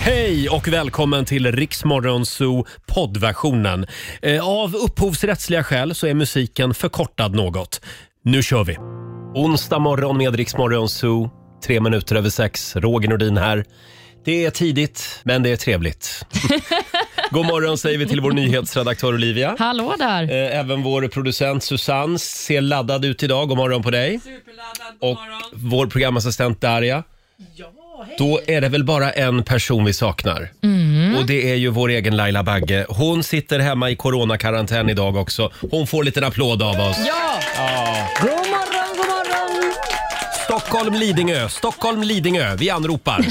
Hej och välkommen till Riksmorgon Zoo poddversionen. Eh, Av upphovsrättsliga skäl så är musiken förkortad något. Nu kör vi! Onsdag morgon med Riksmorgon Zoo. Tre minuter över sex. Roger Nordin här. Det är tidigt, men det är trevligt. God morgon säger vi till vår nyhetsredaktör Olivia. Hallå där! Eh, Även vår producent Susanne ser laddad ut idag. God morgon på dig. Och vår programassistent Darja. Då är det väl bara en person vi saknar. Och det är ju vår egen Laila Bagge. Hon sitter hemma i coronakarantän idag också. Hon får en liten applåd av oss. Ja! God morgon, god morgon! Stockholm, Lidingö. Stockholm, Lidingö. Vi anropar.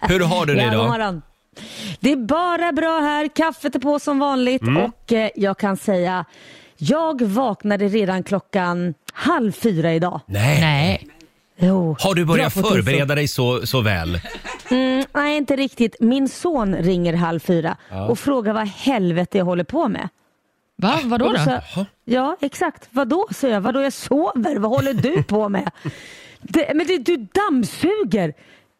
Hur har du det Ja, god idag? morgon. Det är bara bra här. Kaffet är på som vanligt Mm. och eh, jag kan säga jag vaknade redan klockan halv fyra idag. Nej. Nej. Jo, Har du börjat bra på tifo. förbereda dig så, så väl? Mm, nej, inte riktigt. Min son ringer halv fyra och frågar vad helvete jag håller på med. Va? Vadå Och då? jag, ja, exakt. Vadå, säger jag. Vadå, jag sover. Vad håller du på med? det, men det, du dammsuger.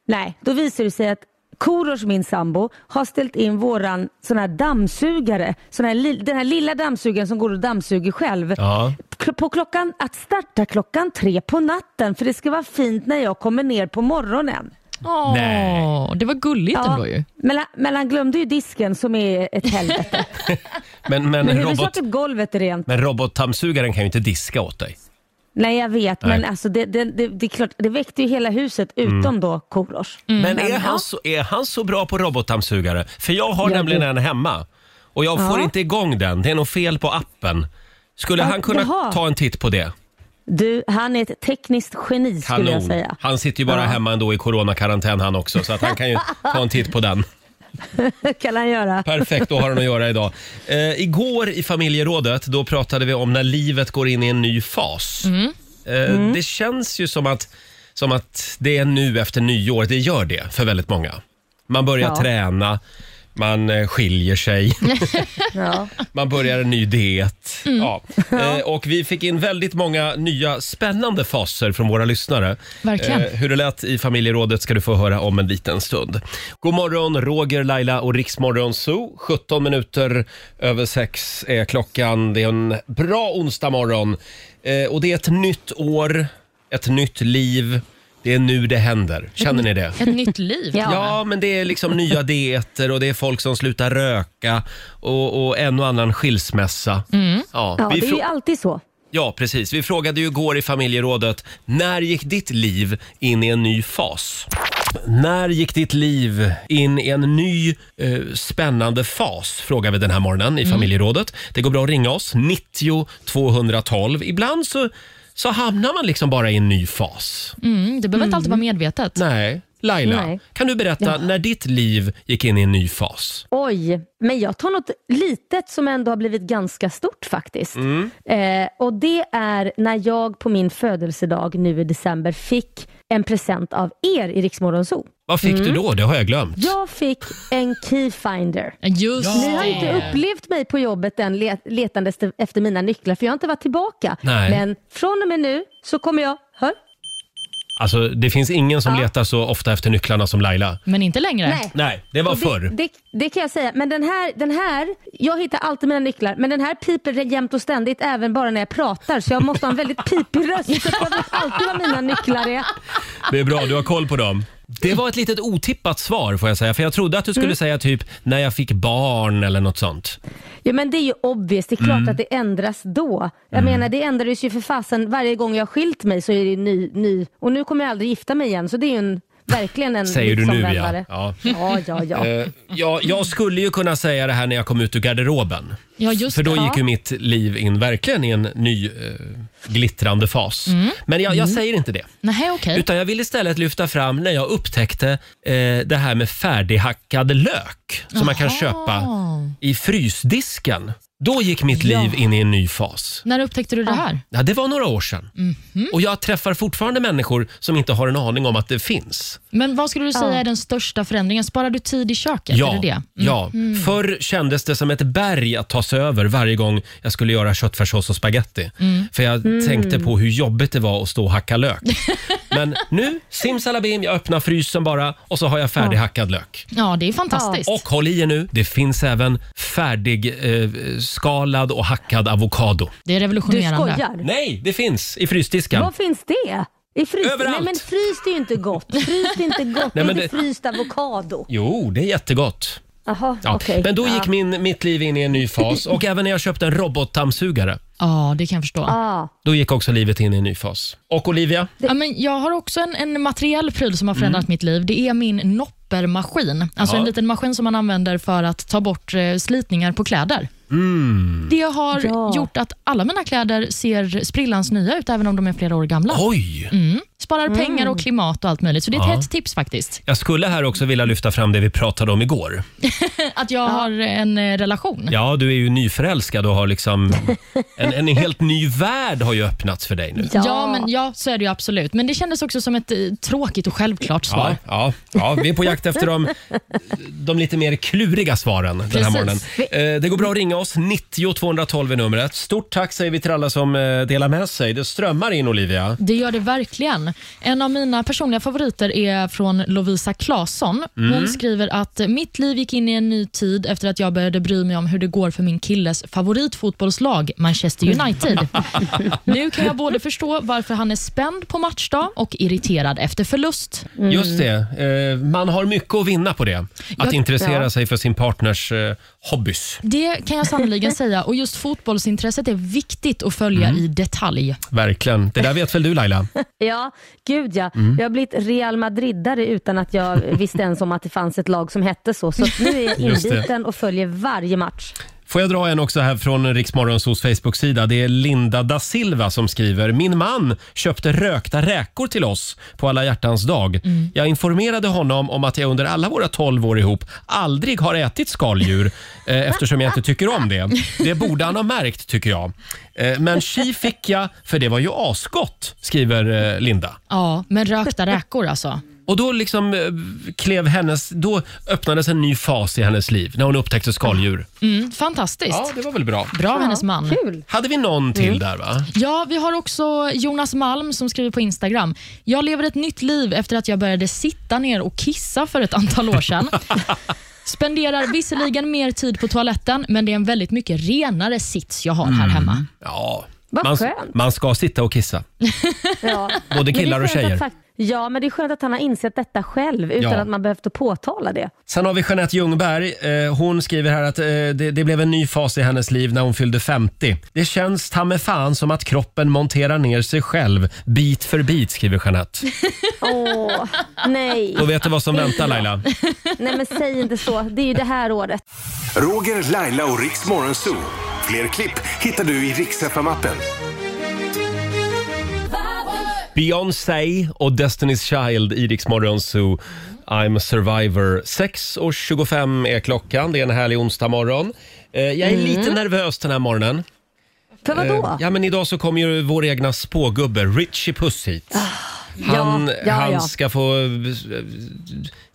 Nej, då visar det sig att Korosh, min sambo, har ställt in våran sån här dammsugare. Sån här, den här lilla dammsugaren som går och dammsuger själv. Ja. På klockan, att starta klockan tre på natten för det ska vara fint när jag kommer ner på morgonen. Åh, Nej. Det var gulligt ändå ju. men, han- men han glömde ju disken som är ett helvete. Men, men, Men robot, golvet är rent. men robotdammsugaren kan ju inte diska åt dig. Nej jag vet Nej. men alltså det, det, det, det är klart, det väckte ju hela huset utom då Korosh. Men är Men han, ja. så, är han så bra på robotdammsugare? För jag har Ja, nämligen det- en hemma och jag får Ja. inte igång den. Det är nog fel på appen. Skulle Ja, han kunna jaha. ta en titt på det? Du, han är ett tekniskt geni skulle jag säga. Han sitter ju bara Ja. hemma ändå i coronakarantän han också så att han kan ju ta en titt på den. kan han göra. Perfekt, då har han att göra idag. Eh, igår i familjerådet då pratade vi om när livet går in i en ny fas. Eh, Det känns ju som att, som att det är nu efter nyår, det gör det för väldigt många. Man börjar Ja. träna, man eh, skiljer sig. Ja. Man börjar en ny diet. Ja. Eh, och vi fick in väldigt många nya spännande faser från våra lyssnare. Eh, Verkligen. hur det lät i familjerådet ska du få höra om en liten stund. God morgon, Roger, Laila och Riksmorgon Zoo. 17 minuter över sex är klockan. Det är en bra onsdag morgon. Eh, och det är ett nytt år, ett nytt liv. Det är nu det händer. Känner ni det? Ett nytt liv. Ja. Ja, men det är liksom nya dieter och det är folk som slutar röka och, och en och annan skilsmässa. Ja, Ja, vi det är ju alltid så. ja, precis. Vi frågade ju igår i familjerådet, när gick ditt liv in i en ny fas? När gick ditt liv in i en ny eh, spännande fas? Frågar vi den här morgonen i familjerådet. Det går bra att ringa oss, 90 212. Ibland så, så hamnar man liksom bara i en ny fas. Mm, det behöver inte alltid vara medvetet. Nej. Laila, Nej. kan du berätta Ja. när ditt liv gick in i en ny fas? Oj, men jag tar något litet som ändå har blivit ganska stort faktiskt. Mm. Eh, och det är när jag på min födelsedag nu i december fick en present av er i Riksmorgon Zoo. Vad fick du då? Det har jag glömt. Jag fick en Keyfinder. Just Ni har inte upplevt mig på jobbet än let- letandes efter mina nycklar för jag har inte varit tillbaka. Nej. Men från och med nu så kommer jag, hör? Alltså, det finns ingen som Ja. letar så ofta efter nycklarna som Laila. Men inte längre. Nej. Nej, det var Och förr. det, det, det kan jag säga. Men den här, den här, jag hittar alltid mina nycklar, men den här piper jämt och ständigt även bara när jag pratar. Så jag måste ha en väldigt pipig röst. Så jag vet alltid vad mina nycklar är. Det är bra, du har koll på dem. Det var ett litet otippat svar får jag säga. För jag trodde att du Mm. skulle säga typ när jag fick barn eller något sånt. Ja men det är ju obvious, det är klart Mm. att det ändras då. Jag menar det ändrades ju för fasen varje gång jag har skilt mig så är det ny, ny. Och nu kommer jag aldrig gifta mig igen så det är ju en, verkligen en Säger du nu ja. livsomvändare. ja. Ja, ja, ja. Eh, ja. Jag skulle ju kunna säga det här när jag kom ut ur garderoben. Ja, just För då det. gick ju mitt liv in verkligen i en ny eh, glittrande fas. Men jag, jag säger inte det. Nej, okej. Utan jag vill istället lyfta fram när jag upptäckte eh, det här med färdighackad lök som man kan Jaha. köpa i frysdisken. Då gick mitt Ja. liv in i en ny fas. När upptäckte du det här? Ja, det var några år sedan. Och jag träffar fortfarande människor som inte har en aning om att det finns. Men vad skulle du säga Ja. är den största förändringen? Sparar du tid i köket? Ja, Är det det? ja. förr kändes det som ett berg att ta sig över varje gång jag skulle göra köttfärssås och spaghetti. För jag tänkte på hur jobbigt det var att stå och hacka lök. Men nu, simsalabim, jag öppnar frysen bara och så har jag färdighackad lök. Ja, det är fantastiskt. Och håll i er nu, det finns även färdig eh, skalad och hackad avokado. Det är Du revolutionerande. skojar? Nej, det finns i frysdisken. Var finns det? I frys? Överallt. Nej men fryst är ju inte gott. Fryst är inte gott. Nej, det är men inte det- fryst avokado. Jo, det är jättegott. Jaha, Ja. okej. Men då gick ja. min, mitt liv in i en ny fas och även när jag köpte en robotdammsugare, Ja, det kan jag förstå. Ah. då gick också livet in i en ny fas. Och Olivia? Ja, men jag har också en, en materiell pryl som har förändrat mitt liv. Det är min noppermaskin. Alltså Ja. en liten maskin som man använder för att ta bort eh, slitningar på kläder. Det har Ja. gjort att alla mina kläder ser sprillans nya ut, även om de är flera år gamla. Oj! Sparar pengar och klimat och allt möjligt. Så det är ett Ja. hett tips faktiskt. Jag skulle här också vilja lyfta fram det vi pratade om igår. Att jag har en eh, relation. Ja, du är ju nyförälskad och har liksom... En, en helt ny värld har ju öppnats för dig nu. Ja. Ja. men, ja, så är det ju absolut. Men det kändes också som ett eh, tråkigt och självklart svar. Ja, ja, ja, vi är på jakt efter de, de lite mer kluriga svaren den här Precis. morgonen. Eh, Det går bra att ringa oss. 90 212 är numret. Stort tack säger vi till alla som eh, delar med sig. Det strömmar in Olivia. Det gör det verkligen. En av mina personliga favoriter är från Lovisa Claesson. Hon skriver att mitt liv gick in i en ny tid efter att jag började bry mig om hur det går för min killes favoritfotbollslag Manchester United. nu kan jag både förstå varför han är spänd på matchdag och irriterad efter förlust. Just det. Eh, Man har mycket att vinna på det. Att Jag- intressera ja. sig för sin partners eh, hobbys. Det kan jag sannoliken säga och just fotbollsintresset är viktigt att följa i detalj. Verkligen. Det där vet väl du Laila? Ja, gud ja. Mm. Jag har blivit Real Madridare utan att jag visste ens om att det fanns ett lag som hette så. Så att nu är jag Just det. inbiten och följer varje match. Får jag dra en också här från Riksmorgonsos Facebook-sida. Det är Linda da Silva som skriver. Min man köpte rökta räkor till oss på alla hjärtans dag. Jag informerade honom om att jag under alla våra 12 år ihop aldrig har ätit skaldjur eh, eftersom jag inte tycker om det. Det borde han ha märkt tycker jag. Eh, men chi fick jag för det var ju asgott, skriver eh, Linda. Ja, men rökta räkor alltså. Och då liksom eh, klev hennes, då öppnades en ny fas i hennes liv när hon upptäckte skaldjur. Mm, fantastiskt. Ja, det var väl bra. Bra av hennes man. Kul. Hade vi någon till där va? Ja, vi har också Jonas Malm som skriver på Instagram. Jag lever ett nytt liv efter att jag började sitta ner och kissa för ett antal år sedan. Spenderar visserligen mer tid på toaletten, men det är en väldigt mycket renare sits jag har här hemma. Ja. Vad man, skönt. man ska sitta och kissa. Ja. Både Men det är killar och skönt tjejer. att Ja, men det är skönt att han har insett detta själv utan Ja. att man behövt att påtala det. Sen har vi Jeanette Ljungberg. Eh, hon skriver här att eh, det, det blev en ny fas i hennes liv när hon fyllde 50. Det känns ta med fan som att kroppen monterar ner sig själv bit för bit, skriver Jeanette. Åh, nej. Då vet du vad som väntar Laila. nej, men säg inte så. Det är ju det här året. Roger, Laila och Riks Morgonzoo. Fler klipp hittar du i Riks FM-appen. Beyoncé och Destiny's Child i Rix Morgon Zoo. I'm a survivor. 6.25 är klockan. Det är en härlig onsdag morgon. Eh, Jag är lite nervös den här morgonen. För vad då? Eh, Ja, men idag så kommer ju vår egna spågubbe Richie Puss hit. Han, ja, ja, han ska få eh,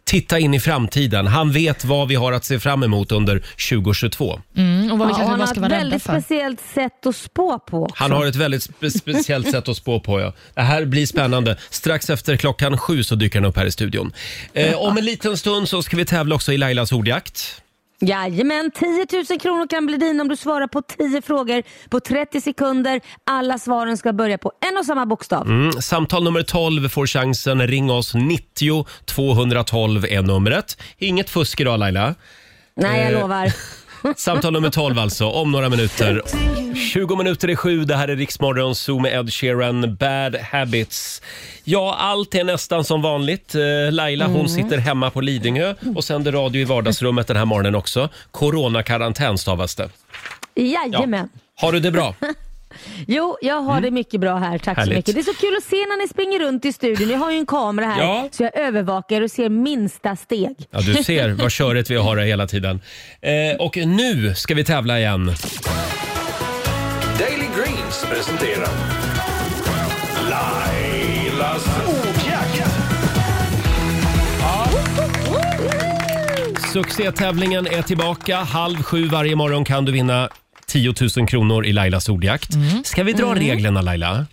titta in i framtiden. Han vet vad vi har att se fram emot under 2022. Mm, och vad vi Ja, kanske han bara har ska ett vara rädda väldigt för. speciellt sätt att spå på. också. Han har ett väldigt spe speciellt sätt att spå på. Ja. Det här blir spännande. Strax efter klockan sju så dyker han upp här i studion. Eh, om en liten stund så ska vi tävla också i Lailas ordjakt. Jajamän, 10 000 kronor kan bli din om du svarar på 10 frågor på 30 sekunder. Alla svaren ska börja på en och samma bokstav. Mm, samtal nummer 12 får chansen. Ring oss. 90 212 är numret. Inget fusk idag Laila. Nej, jag Eh, lovar. Samtal nummer 12 alltså, om några minuter. 20 minuter i sju, det här är Riksmorgon Zoom med Ed Sheeran, Bad Habits. Ja, allt är nästan som vanligt. Eh, Laila hon sitter hemma på Lidingö och sänder radio i vardagsrummet den här morgonen också. Coronakarantän stavas det. Jajamän. Har du det bra? Jo, jag har det mycket bra här. Tack Mm. Härligt. så mycket. Det är så kul att se när ni springer runt i studion. Jag har ju en kamera här Ja. så jag övervakar och ser minsta steg. Ja, du ser vad körigt vi har det hela tiden. Eh, och nu ska vi tävla igen. Daily Greens presenterar Lailas ordjakt. Succétävlingen är tillbaka. Halv sju varje morgon kan du vinna 10 000 kronor i Lailas ordjakt. Ska vi dra reglerna Laila?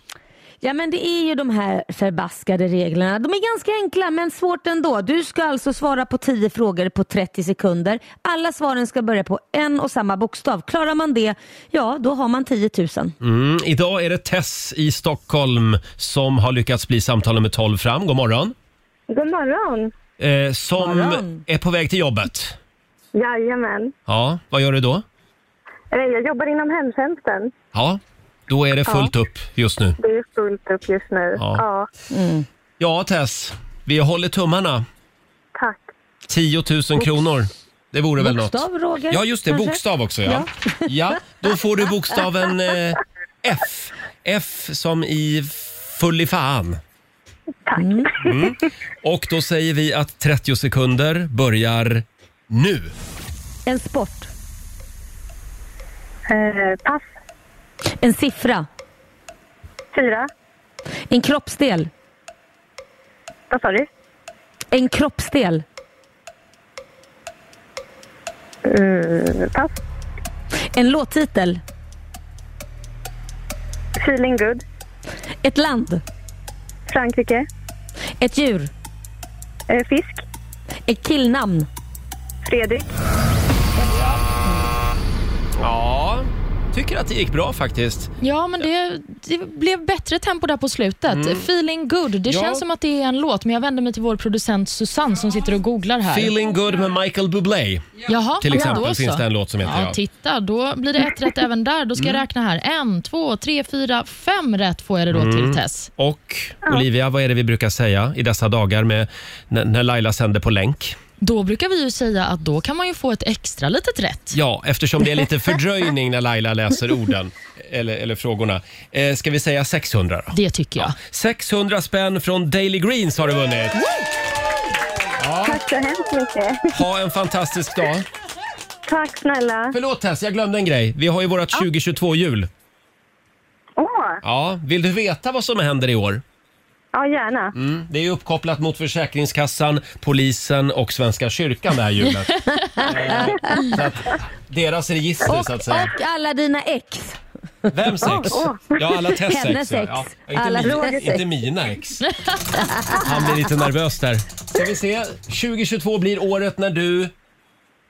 Ja men det är ju de här förbaskade reglerna. De är ganska enkla men svårt ändå. Du ska alltså svara på 10 frågor på 30 sekunder. Alla svaren ska börja på en och samma bokstav. Klarar man det, ja då har man 10 000. Mm, idag är det Tess i Stockholm som har lyckats bli samtal nummer 12 fram. God morgon. God morgon. Eh, som Morgon. är på väg till jobbet. Jajamän. Ja, vad gör du då? Eh, Jag jobbar inom hemtjänsten. Ja, då är det fullt upp just nu. Det är fullt upp just nu. Ja. Ja, Ja, Tess, vi håller tummarna. tack. 10 000 kronor. Det vore väl något? Bokstav Roger? Ja, just det. kanske? Bokstav också, ja. Ja, då får du bokstaven eh, F. F som i full i fan. Tack. Mm. Och då säger vi att 30 sekunder börjar nu. En sport. Eh, pass. En siffra. Fyra. En kroppsdel. Vad sa du? En kroppsdel. Eh, pass. En låttitel. Feeling good. Ett land. Frankrike. Ett djur. Eh, fisk. Ett killnamn. Fredrik. Ja, tycker att det gick bra faktiskt. Ja, men det, det blev bättre tempo där på slutet. Feeling good. Det Mm. Ja. känns som att det är en låt, men jag vänder mig till vår producent Susanne som sitter och googlar här. Feeling good med Michael Bublé. Jaha, Till ja, exempel så. finns det en låt som heter Ja, ja. Mm. titta. Då blir det ett rätt även där. Då ska jag räkna här. En, två, tre, fyra, fem rätt får jag det då Mm. till Tess. Och Olivia, vad är det vi brukar säga i dessa dagar med när när Laila sänder på länk? Då brukar vi ju säga att då kan man ju få ett extra litet rätt. Ja, eftersom det är lite fördröjning när Laila läser orden eller, eller frågorna. Eh, ska vi säga 600 då? Det tycker jag. 600 spänn från Daily Greens har du vunnit. Tack så hemskt mycket. Ha en fantastisk dag. Tack snälla. Förlåt Tess, jag glömde en grej. Vi har ju vårt 2022-jul. Åh, Ja, vill du veta vad som händer i år? Ja gärna. Mm, det är ju uppkopplat mot Försäkringskassan, polisen och Svenska kyrkan det här julet. Eh, så att deras register Och, så att säga. och alla dina ex. Vems ex? Ja, alla Tess ex. Hennes ja. ex. Ja, inte, Alla mi- Rogers ex. inte mina ex. Han blir lite nervös där. Ska vi se. 2022 blir året när du...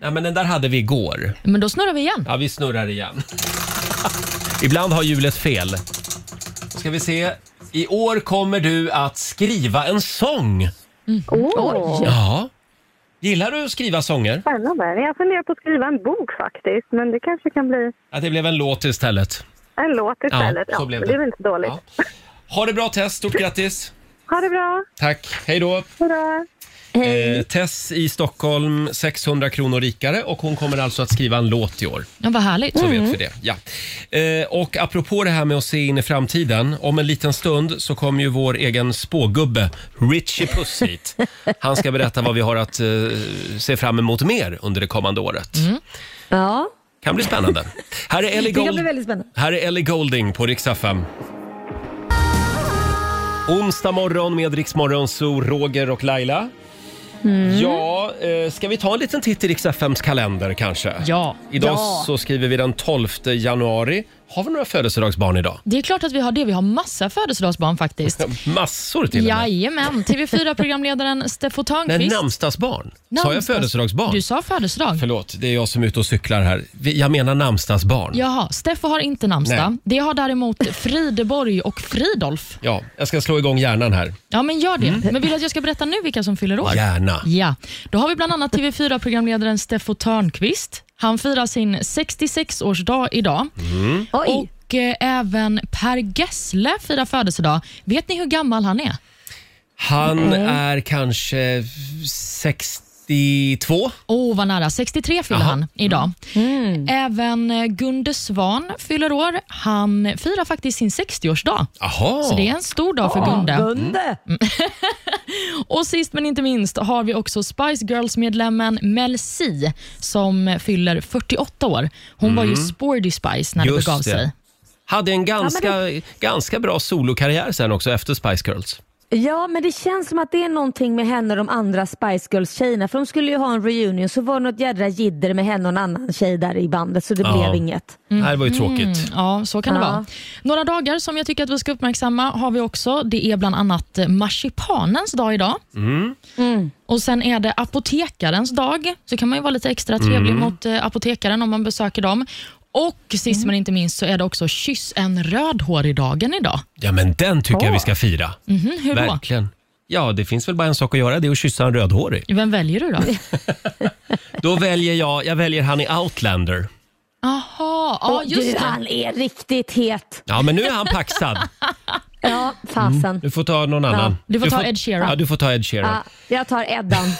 Ja, men den där hade vi igår. Men då snurrar vi igen. Ja, vi snurrar igen. Ibland har hjulet fel. Ska vi se. I år kommer du att skriva en sång. Åh, Ja. Gillar du att skriva sånger? spännande. Jag funderar på att skriva en bok faktiskt, men det kanske kan bli Ja, det blev en låt istället. en låt istället. så blev det. det är väl inte dåligt. Ja. Ha det bra Tess, stort grattis. Ha det bra. Tack, hej då. Hejdå. Eh, Tess i Stockholm, 600 kronor rikare och hon kommer alltså att skriva en låt i år. Ja, vad härligt. Så vet vi det. Ja. Eh, och apropå det här med att se in i framtiden. Om en liten stund så kommer ju vår egen spågubbe Richie Puss hit. Han ska berätta vad vi har att eh, se fram emot mer under det kommande året. Ja, Kan bli spännande. Här är Ellie, det kan Gold... bli väldigt spännande. här är Ellie Golding på Rix FM. Onsdag morgon med Rix Morgon, så Roger och Laila. Ja, eh, ska vi ta en liten titt i Rix FMs kalender kanske? Ja. Idag Ja. så skriver vi den 12 januari. Har vi några födelsedagsbarn idag? Det är klart att vi har det. Vi har massa födelsedagsbarn faktiskt. Massor till och med. Jajamän. TV4-programledaren Steffo Nej, Törnqvist. namnsdagsbarn. Sa jag Namnsdags- födelsedagsbarn? Du sa födelsedag. Förlåt, det är jag som är ute och cyklar här. Vi- Jag menar namnsdagsbarn. Jaha, Steffo har inte namnsdag. Nej. Det har däremot Frideborg och Fridolf. Ja, jag ska slå igång hjärnan här. Ja, men gör det. Mm. Men vill du att jag ska berätta nu vilka som fyller år? Gärna. Ja, då har vi bland annat TV4-programledaren Steffo Törnqvist. Han firar sin 66-årsdag idag. Oj. Och eh, även Per Gessle firar födelsedag. Vet ni hur gammal han är? Han är kanske 62. Åh, oh, vad nära. 63 fyller Jaha. han idag. Även eh, Gunde Svan fyller år. Han firar faktiskt sin 60-årsdag. Jaha. Så det är en stor dag för Gunde. Gunde. Och sist men inte minst har vi också Spice Girls-medlemmen Mel C som fyller 48 år. Hon var ju Sporty Spice när det Mm. Just begav det. sig. Hade en ganska, ganska bra solokarriär sen också efter Spice Girls. Ja, men det känns som att det är någonting med henne och de andra Spice Girls-tjejerna. För de skulle ju ha en reunion så var det något jädra jidder med henne och en annan tjej där i bandet så det Ja. blev inget. Det här var ju tråkigt. Ja, så kan det Ja. vara. Några dagar som jag tycker att vi ska uppmärksamma har vi också. Det är bland annat marsipanens dag idag. Och Sen är det apotekarens dag. Så kan man ju vara lite extra trevlig mot eh, apotekaren om man besöker dem. Och sist men inte minst så är det också kyss en rödhårig-dagen idag. Ja, men den tycker jag vi ska fira. Mhm, hur då? Verkligen. Ja, det finns väl bara en sak att göra, det är att kyssa en rödhårig. Vem väljer du då? Då väljer jag, jag väljer han i Outlander. Jaha, ja Och just du, det. han är riktigt het. Ja, men nu är han paxad. Ja, fasen. Du får ta någon annan. Du får ta Ed Sheeran. Ja, du får ta Ed Sheeran. Ja, jag tar Eddan.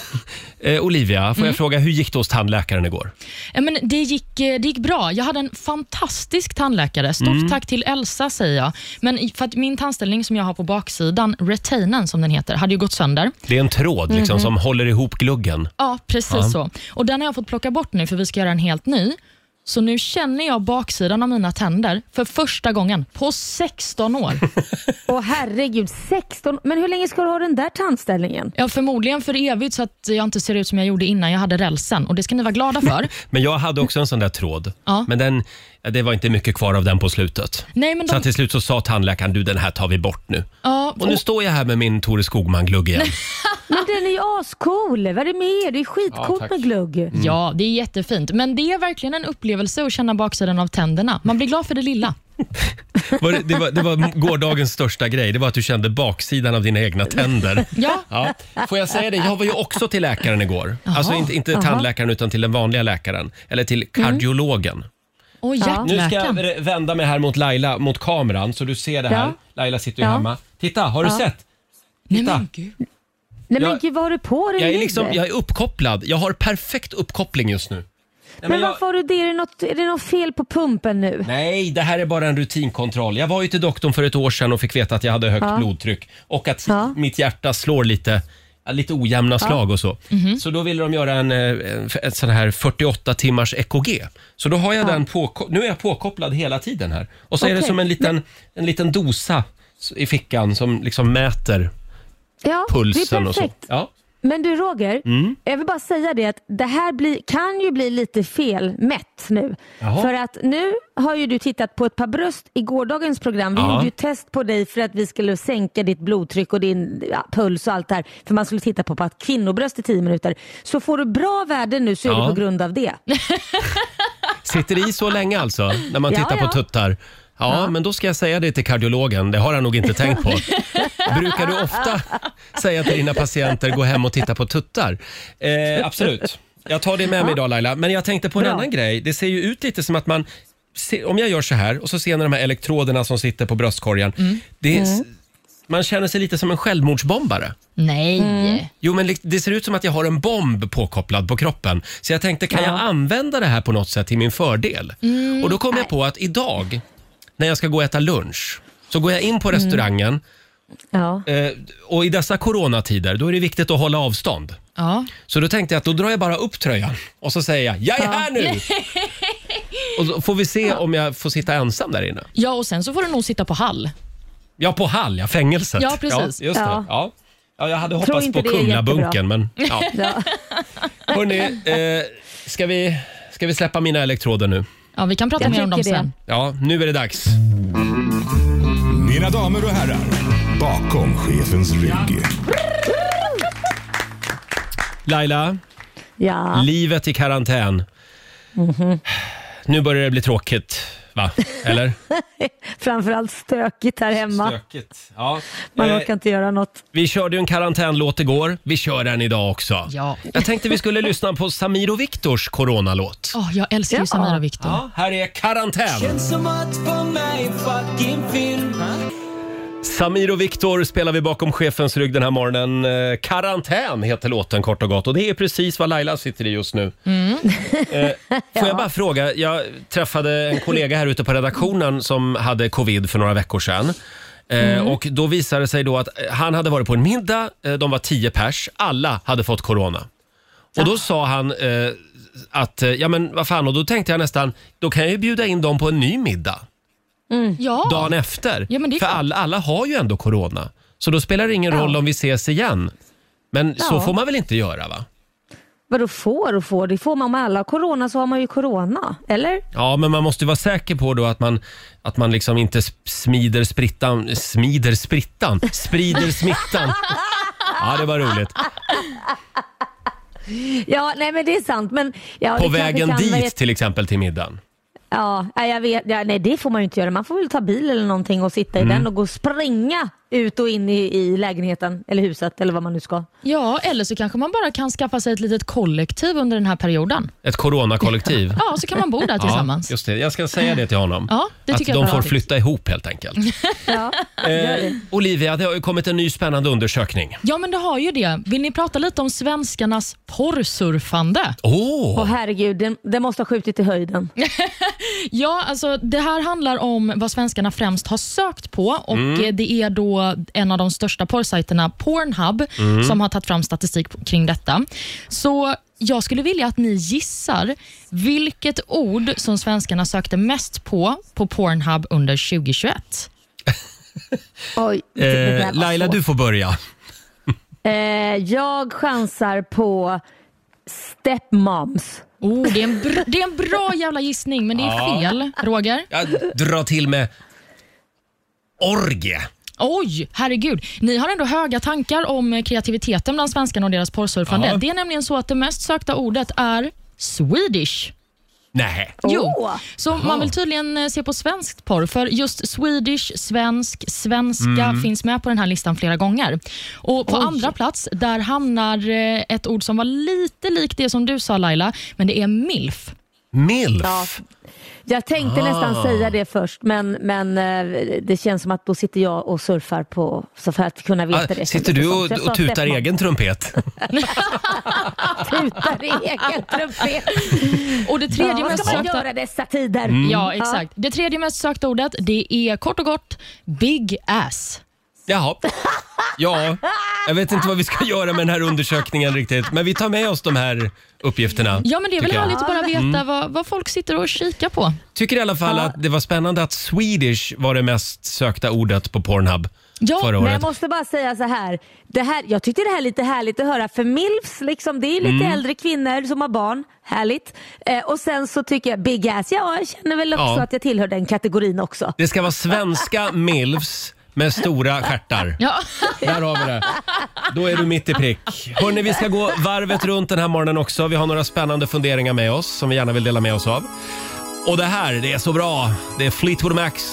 Eh, Olivia, får Mm. jag fråga, hur gick det hos tandläkaren igår? Ja, men det, gick, eh, det gick bra. Jag hade en fantastisk tandläkare. Stort Mm. tack till Elsa, säger jag. Men i- för att min tandställning som jag har på baksidan, retainen som den heter, hade ju gått sönder. Det är en tråd Mhm. liksom, som håller ihop gluggen. Ja, precis så. Och Den har jag fått plocka bort nu för vi ska göra en helt ny. Så nu känner jag baksidan av mina tänder för första gången på 16 år. Åh herregud, 16. Men hur länge ska du ha den där tandställningen? Ja, förmodligen för evigt så att jag inte ser ut som jag gjorde innan jag hade rälsen. Och Det ska ni vara glada för. Men jag hade också en sån där tråd. Ja. Men den, det var inte mycket kvar av den på slutet. Nej, men Så de, att till slut så sa tandläkaren, du den här tar vi bort nu. ja, Och nu står jag här med min Tore Skogman-glugg igen. Men den är ju ascool. Vad är det med er? Det är skitcoolt Ja, med glugg. Ja, det är jättefint. Men det är verkligen en upplevelse att känna baksidan av tänderna. Man blir glad för det lilla. Var det, det, var, det var gårdagens största grej, det var att du kände baksidan av dina egna tänder. Ja, Ja. Får jag säga det, jag var ju också till läkaren igår. Alltså inte, inte tandläkaren utan till den vanliga läkaren. Eller till kardiologen. Och Nu ska jag vända mig här mot Laila, mot kameran, så du ser det här. Ja. Laila sitter ju Ja. hemma. Titta, har du Ja. sett? Nej, Titta. men gud. Nej men Jag- gud, vad har du på dig Jag är, nu? liksom, jag är uppkopplad. Jag har perfekt uppkoppling just nu. Nej, Men jag, varför har du det? Är det, något, är det något fel på pumpen nu? nej, det här är bara en rutinkontroll. Jag var ju till doktorn för ett år sedan och fick veta att jag hade högt Ja. blodtryck och att Ja. mitt hjärta slår lite, ja, lite ojämna slag och så. Så då ville de göra en, eh, en, ett sån här 48 timmars EKG. Så då har jag den på, nu är jag påkopplad hela tiden här. Och så är det Okej. som en liten, en liten dosa i fickan som liksom mäter Ja, det pulsen är och så. perfekt. Ja. Men du Roger, Mm. jag vill bara säga det att det här blir, kan ju bli lite fel mätt nu. Jaha. För att nu har ju du tittat på ett par bröst i gårdagens program. Vi Ja. gjorde ju test på dig för att vi skulle sänka ditt blodtryck och din ja, puls och allt det här. För man skulle titta på, på ett kvinnobröst i 10 minuter. Så får du bra värden nu så är Ja. det på grund av det. Sitter i så länge alltså, när man tittar på tuttar? Ja, men då ska jag säga det till kardiologen. Det har han nog inte tänkt på. Brukar du ofta säga till dina patienter, gå hem och titta på tuttar? Eh, absolut. Jag tar det med mig idag Laila. Men jag tänkte på en Bra. annan grej. Det ser ju ut lite som att man... se- Om jag gör så här och så ser ni de här elektroderna som sitter på bröstkorgen. Det är, Man känner sig lite som en självmordsbombare. Nej. Jo, men li- det ser ut som att jag har en bomb påkopplad på kroppen. Så jag tänkte, kan jag använda det här på något sätt till min fördel? Och då kom jag på att idag, när jag ska gå och äta lunch, så går jag in på restaurangen Ja. eh, och i dessa coronatider, då är det viktigt att hålla avstånd. Ja. Så då tänkte jag att då drar jag bara upp tröjan och så säger jag, jag är här nu! och då får vi se om jag får sitta ensam där inne. ja, och sen så får du nog sitta på Hall. Ja, på Hall, ja, fängelset. Ja, precis. Ja, just det. Ja. Ja. Ja, jag hade hoppats inte på det är Kumlabunken, men ja. Ja. Hörrni, eh, ska, vi, ska vi släppa mina elektroder nu? Ja, vi kan prata Jag mer om dem tycker det. sen. Ja, nu är det dags. Mina damer och herrar, bakom chefens rygg. Laila, ja. livet i karantän. Nu börjar det bli tråkigt, va? Eller? Framförallt stökigt här hemma. Stökigt. Ja. Man Eh, orkar inte göra något. vi körde ju en karantänlåt igår. Vi kör den idag också. Ja. Jag tänkte vi skulle lyssna på Samir och Viktors coronalåt. Åh, jag älskar ju Ja. Samir och Viktor. Ja, här är Karantän. Samir och Viktor spelar vi bakom chefens rygg den här morgonen. Eh, Karantän heter låten kort och gott och det är precis vad Laila sitter i just nu. Eh, får jag bara fråga, jag träffade en kollega här ute på redaktionen som hade covid för några veckor sedan. Eh, Och då visade det sig då att eh, han hade varit på en middag, eh, de var tio pers, alla hade fått corona. Och då sa han eh, att, eh, ja men vad fan, och då tänkte jag nästan, då kan jag ju bjuda in dem på en ny middag Ja. dagen efter. Ja, men det är För klart. alla, alla har ju ändå corona. Så då spelar det ingen Ja. roll om vi ses igen. Men så Ja. får man väl inte göra va? Vadå får och får? Det får man. Om alla har corona så har man ju corona. Eller? Ja, men man måste ju vara säker på då att man, att man liksom inte smider sprittan, smider sprittan, sprider smittan. Ja, det var roligt. Ja, nej men det är sant. Men, ja, På det kanske vägen kan, dit vet- till exempel till middagen. Ja, jag vet. Ja, nej, det får man ju inte göra. Man får väl ta bil eller någonting och sitta i den och gå och springa ut och in i, i lägenheten eller huset eller vad man nu ska. Ja, eller så kanske man bara kan skaffa sig ett litet kollektiv under den här perioden. Ett coronakollektiv. Ja, så kan man bo där tillsammans. Ja, just det. Jag ska säga det till honom. Ja, det att tycker jag de är får bra. flytta ihop helt enkelt. Ja, gör Eh, det. Olivia, det har ju kommit en ny spännande undersökning. Ja, men det har ju det. Vill ni prata lite om svenskarnas porrsurfande? Åh! Åh herregud, den, den måste ha skjutit i höjden. Ja, alltså det här handlar om vad svenskarna främst har sökt på och Mm. eh, det är då en av de största porrsajterna, Pornhub, Mm. som har tagit fram statistik kring detta. Så jag skulle vilja att ni gissar vilket ord som svenskarna sökte mest på på Pornhub under 2021. Oj, Eh, Laila, du får börja. Eh, jag chansar på stepmoms. Oh, det, är en br- det är en bra jävla gissning, men det är fel. Roger? Jag drar till med orgie. Oj, herregud. Ni har ändå höga tankar om eh, kreativiteten bland svenskarna och deras porrsurfande. Ja. Det är nämligen så att det mest sökta ordet är Swedish. Nej. Jo, så man vill tydligen eh, se på svenskt porr, för just Swedish, svensk, svenska Mm. finns med på den här listan flera gånger. Och På andra plats där hamnar eh, ett ord som var lite likt det som du sa Laila, men det är milf. Milf. Ja. Jag tänkte Ah. nästan säga det först men, men eh, det känns som att då sitter jag och surfar på, så för att kunna veta Ah, det. sitter du och, sa och tutar egen trumpet? Tutar egen trumpet. Och det tredje Ja, mest sökta... göra dessa tider? Mm. Ja, exakt. Det tredje mest sökta ordet det är kort och gott big ass. Jaha. Ja, jag vet inte vad vi ska göra med den här undersökningen riktigt. Men vi tar med oss de här uppgifterna. Ja, men det är väl tycker jag. härligt att bara veta Mm. vad, vad folk sitter och kikar på. Tycker i alla fall att det var spännande att Swedish var det mest sökta ordet på Pornhub Ja, förra Men året. jag måste bara säga så här. Det här. Jag tyckte det här är lite härligt att höra för milfs, liksom, det är lite Mm. äldre kvinnor som har barn. Härligt. Eh, och sen så tycker jag big ass, ja jag känner väl också Ja. att jag tillhör den kategorin också. Det ska vara svenska milfs med stora stjärtar. Ja. Där har vi det. Då är du mitt i prick. Hörni, vi ska gå varvet runt den här morgonen också. Vi har några spännande funderingar med oss som vi gärna vill dela med oss av. Och det här, det är så bra. Det är Fleetwood Macs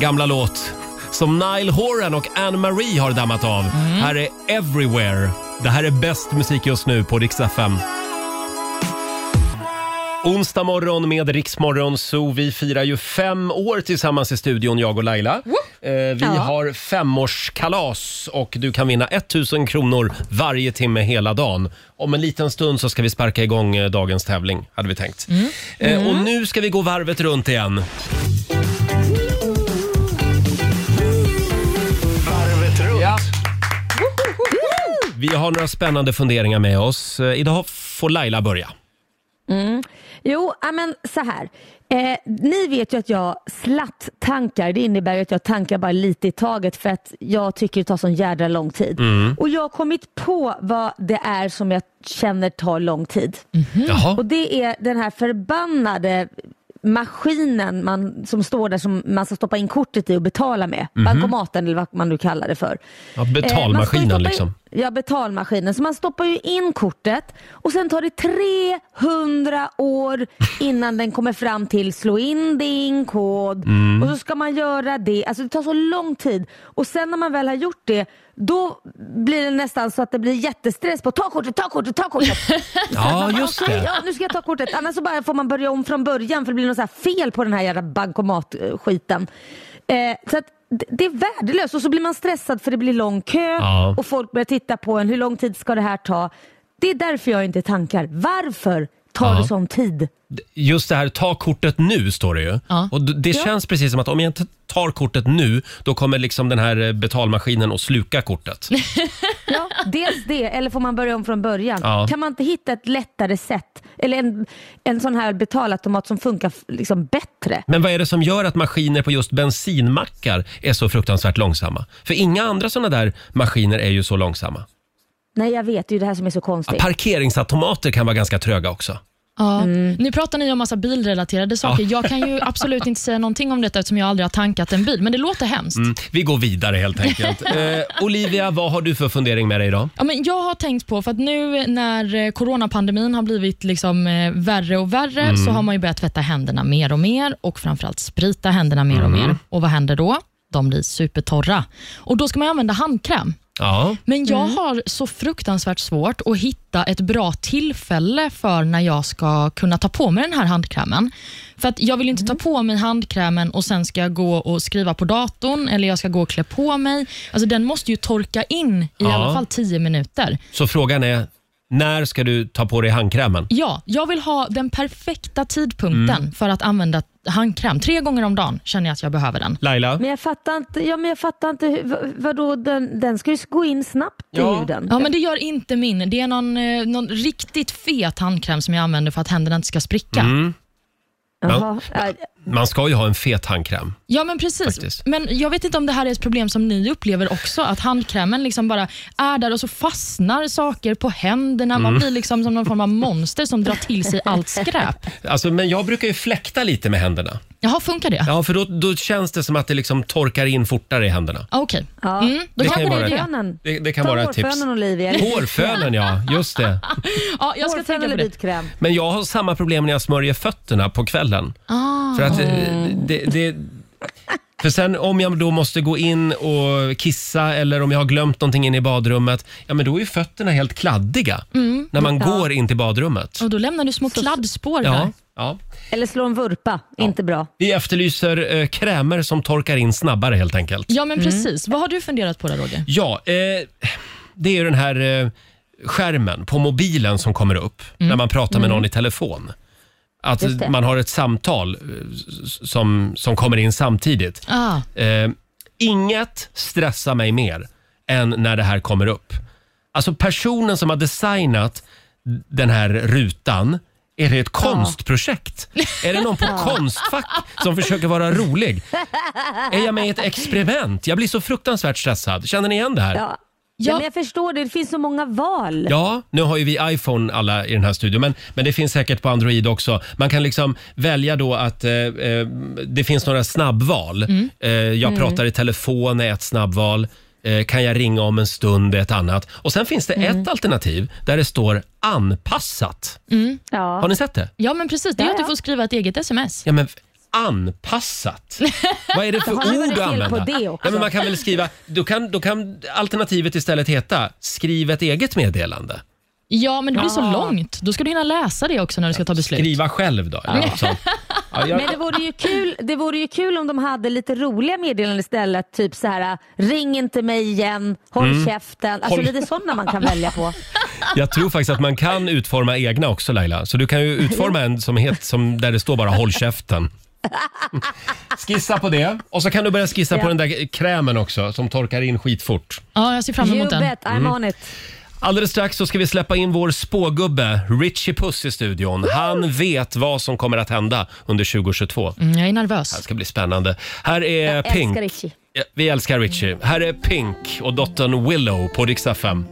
gamla låt som Nile Horan och Anne-Marie har dammat av. Här är Everywhere. Det här är bäst musik just nu på Rix FM. Onsdag morgon med Riksmorgon så Vi firar ju fem år tillsammans i studion, jag och Laila. Eh, vi Ja. har femårskalas och du kan vinna 1000 kronor varje timme hela dagen. Om en liten stund så ska vi sparka igång eh, dagens tävling, hade vi tänkt. Eh, och nu ska vi gå varvet runt igen. Vi har några spännande funderingar med oss. Idag får Laila börja. Jo, men så här. Eh, ni vet ju att jag slatt-tankar. Det innebär att jag tankar bara lite i taget för att jag tycker det tar sån jädra lång tid. Och jag har kommit på vad det är som jag känner tar lång tid. Jaha. Och det är den här förbannade maskinen man, som står där som man ska stoppa in kortet i och betala med. Bankomaten eller vad man nu kallar det för. Ja, Eh, betalmaskinen in- liksom. Ja, betalmaskinen. Så man stoppar ju in kortet och sen tar det 300 år innan den kommer fram till slå in din kod Mm. och så ska man göra det. Alltså det tar så lång tid och sen när man väl har gjort det då blir det nästan så att det blir jättestress på ta kortet, ta kortet, ta kortet. Ja, just Okej, det. Ja, nu ska jag ta kortet. Annars så bara får man börja om från början för det blir något fel på den här jävla bankomatskiten. Eh, så att det- är värdelöst och så blir man stressad för det blir lång kö Ja. och folk börjar titta på en. Hur lång tid ska det här ta? Det är därför jag inte tankar. Varför tar Ja. det sån tid? Just det här, ta kortet nu står det ju. Ja. Och d- det känns precis som att om jag inte tar kortet nu, då kommer liksom den här eh, betalmaskinen att sluka kortet. Ja, dels det, eller får man börja om från början? Ja. Kan man inte hitta ett lättare sätt? Eller en, en sån här betalautomat som funkar f- liksom bättre? Men vad är det som gör att maskiner på just bensinmackar är så fruktansvärt långsamma? För inga andra sådana där maskiner är ju så långsamma. Nej, jag vet. Det är ju det här som är så konstigt. parkeringsautomater kan vara ganska tröga också. Ja. Mm. Nu pratar ni om massa bilrelaterade saker. Jag kan ju absolut inte säga någonting om detta eftersom jag aldrig har tankat en bil, men det låter hemskt. Mm, vi går vidare helt enkelt. eh, Olivia, vad har du för fundering med dig idag? Ja, men jag har tänkt på, för att nu när eh, coronapandemin har blivit liksom, eh, värre och värre Mm. så har man ju börjat tvätta händerna mer och mer och framförallt sprita händerna mer och Mm. mer. Och vad händer då? De blir supertorra. Och Då ska man använda handkräm. Ja, Men jag har så fruktansvärt svårt att hitta ett bra tillfälle för när jag ska kunna ta på mig den här handkrämen. För att Jag vill inte ta på mig handkrämen och sen ska jag gå och skriva på datorn eller jag ska gå och klä på mig. Alltså Den måste ju torka in i Ja. alla fall 10 minuter. så frågan är, när ska du ta på dig handkrämen? Ja, jag vill ha den perfekta tidpunkten Mm. för att använda handkräm. Tre gånger om dagen känner jag att jag behöver den. Laila? Men jag fattar inte, ja, men jag fattar inte hur- vad, vadå, den, den ska ju gå in snabbt i Ja. huden. Ja, men det gör inte min. Det är någon, eh, någon riktigt fet handkräm som jag använder för att händerna inte ska spricka. Mm. Jaha. Ja, Man ska ju ha en fet handkräm. Ja, men precis. Faktiskt. Men jag vet inte om det här är ett problem som ni upplever också, att handkrämen liksom bara är där och så fastnar saker på händerna. Mm. Man blir liksom som någon form av monster som drar till sig allt skräp. Alltså, men jag brukar ju fläkta lite med händerna. Jaha, funkar det? Ja, för då, då känns det som att det liksom torkar in fortare i händerna. Ah, Okej. Ja. Mm, då Det kanske kan ju det är det. Hårfönen. Det, det kan Ta vara ett tips. hårfönen Olivia. Hårfönen, ja. Just det. Ja, jag ska Hårfön tänka på eller det. Men jag har samma problem när jag smörjer fötterna på kvällen. Ah. För att eh, det, det, för sen om jag då måste gå in och kissa eller om jag har glömt någonting inne i badrummet, ja men då är ju fötterna helt kladdiga när man går in till badrummet. Och då lämnar du små kladdspår där. Ja, ja. Eller slå en vurpa, inte bra. Vi efterlyser eh, krämer som torkar in snabbare helt enkelt. Ja, men precis. Vad har du funderat på där, Roger? Ja, eh, det är ju den här eh, skärmen på mobilen som kommer upp när man pratar med någon i telefon. Att Just det. man har ett samtal eh, som, som kommer in samtidigt. Ah, Eh, inget stressar mig mer än när det här kommer upp. Alltså personen som har designat den här rutan, är det ett konstprojekt? Är det någon på Konstfack som försöker vara rolig? Är jag med i ett experiment? Jag blir så fruktansvärt stressad. Känner ni igen det här? Ja. Ja. Ja. men jag förstår det, det finns så många val. Ja, nu har ju vi iPhone alla i den här studion, men, men det finns säkert på Android också. Man kan liksom välja då att eh, eh, det finns några snabbval. Eh, jag pratar i telefon är ett snabbval. Eh, kan jag ringa om en stund är ett annat. Och sen finns det ett alternativ där det står anpassat. Ja. Har ni sett det? ja, men precis. Det är Ja, att du ja. får skriva ett eget sms. Ja, men anpassat. Vad är det för ord fel använda? på det också. Ja, men man kan väl skriva, då kan, då kan alternativet istället heta skriv ett eget meddelande. Ja, men det blir så Ja. långt. Då ska du hinna läsa det också när du ska ta beslut. Skriva själv då. eller något sånt. Ja, jag, Men det vore, ju kul, det vore ju kul om de hade lite roliga meddelanden istället. Typ så här, ring inte mig igen, håll käften. Alltså Mm. Håll- lite sådana man kan välja på. Jag tror faktiskt att man kan utforma egna också Laila. Så du kan ju utforma en som, het, som där det står bara håll käften. Skissa på det. Och så kan du börja skissa på Ja. den där krämen också som torkar in skitfort. Ja, jag ser fram You emot den. bet, I'm Mm. on it. Alldeles strax så ska vi släppa in vår spågubbe Richie Puss i studion. Han vet vad som kommer att hända under 2022. Mm, jag är Det nervös. ska bli spännande. Här är Jag Pink. älskar Richie. Ja, vi älskar Richie. Här är Pink och dottern Willow på Rix FM.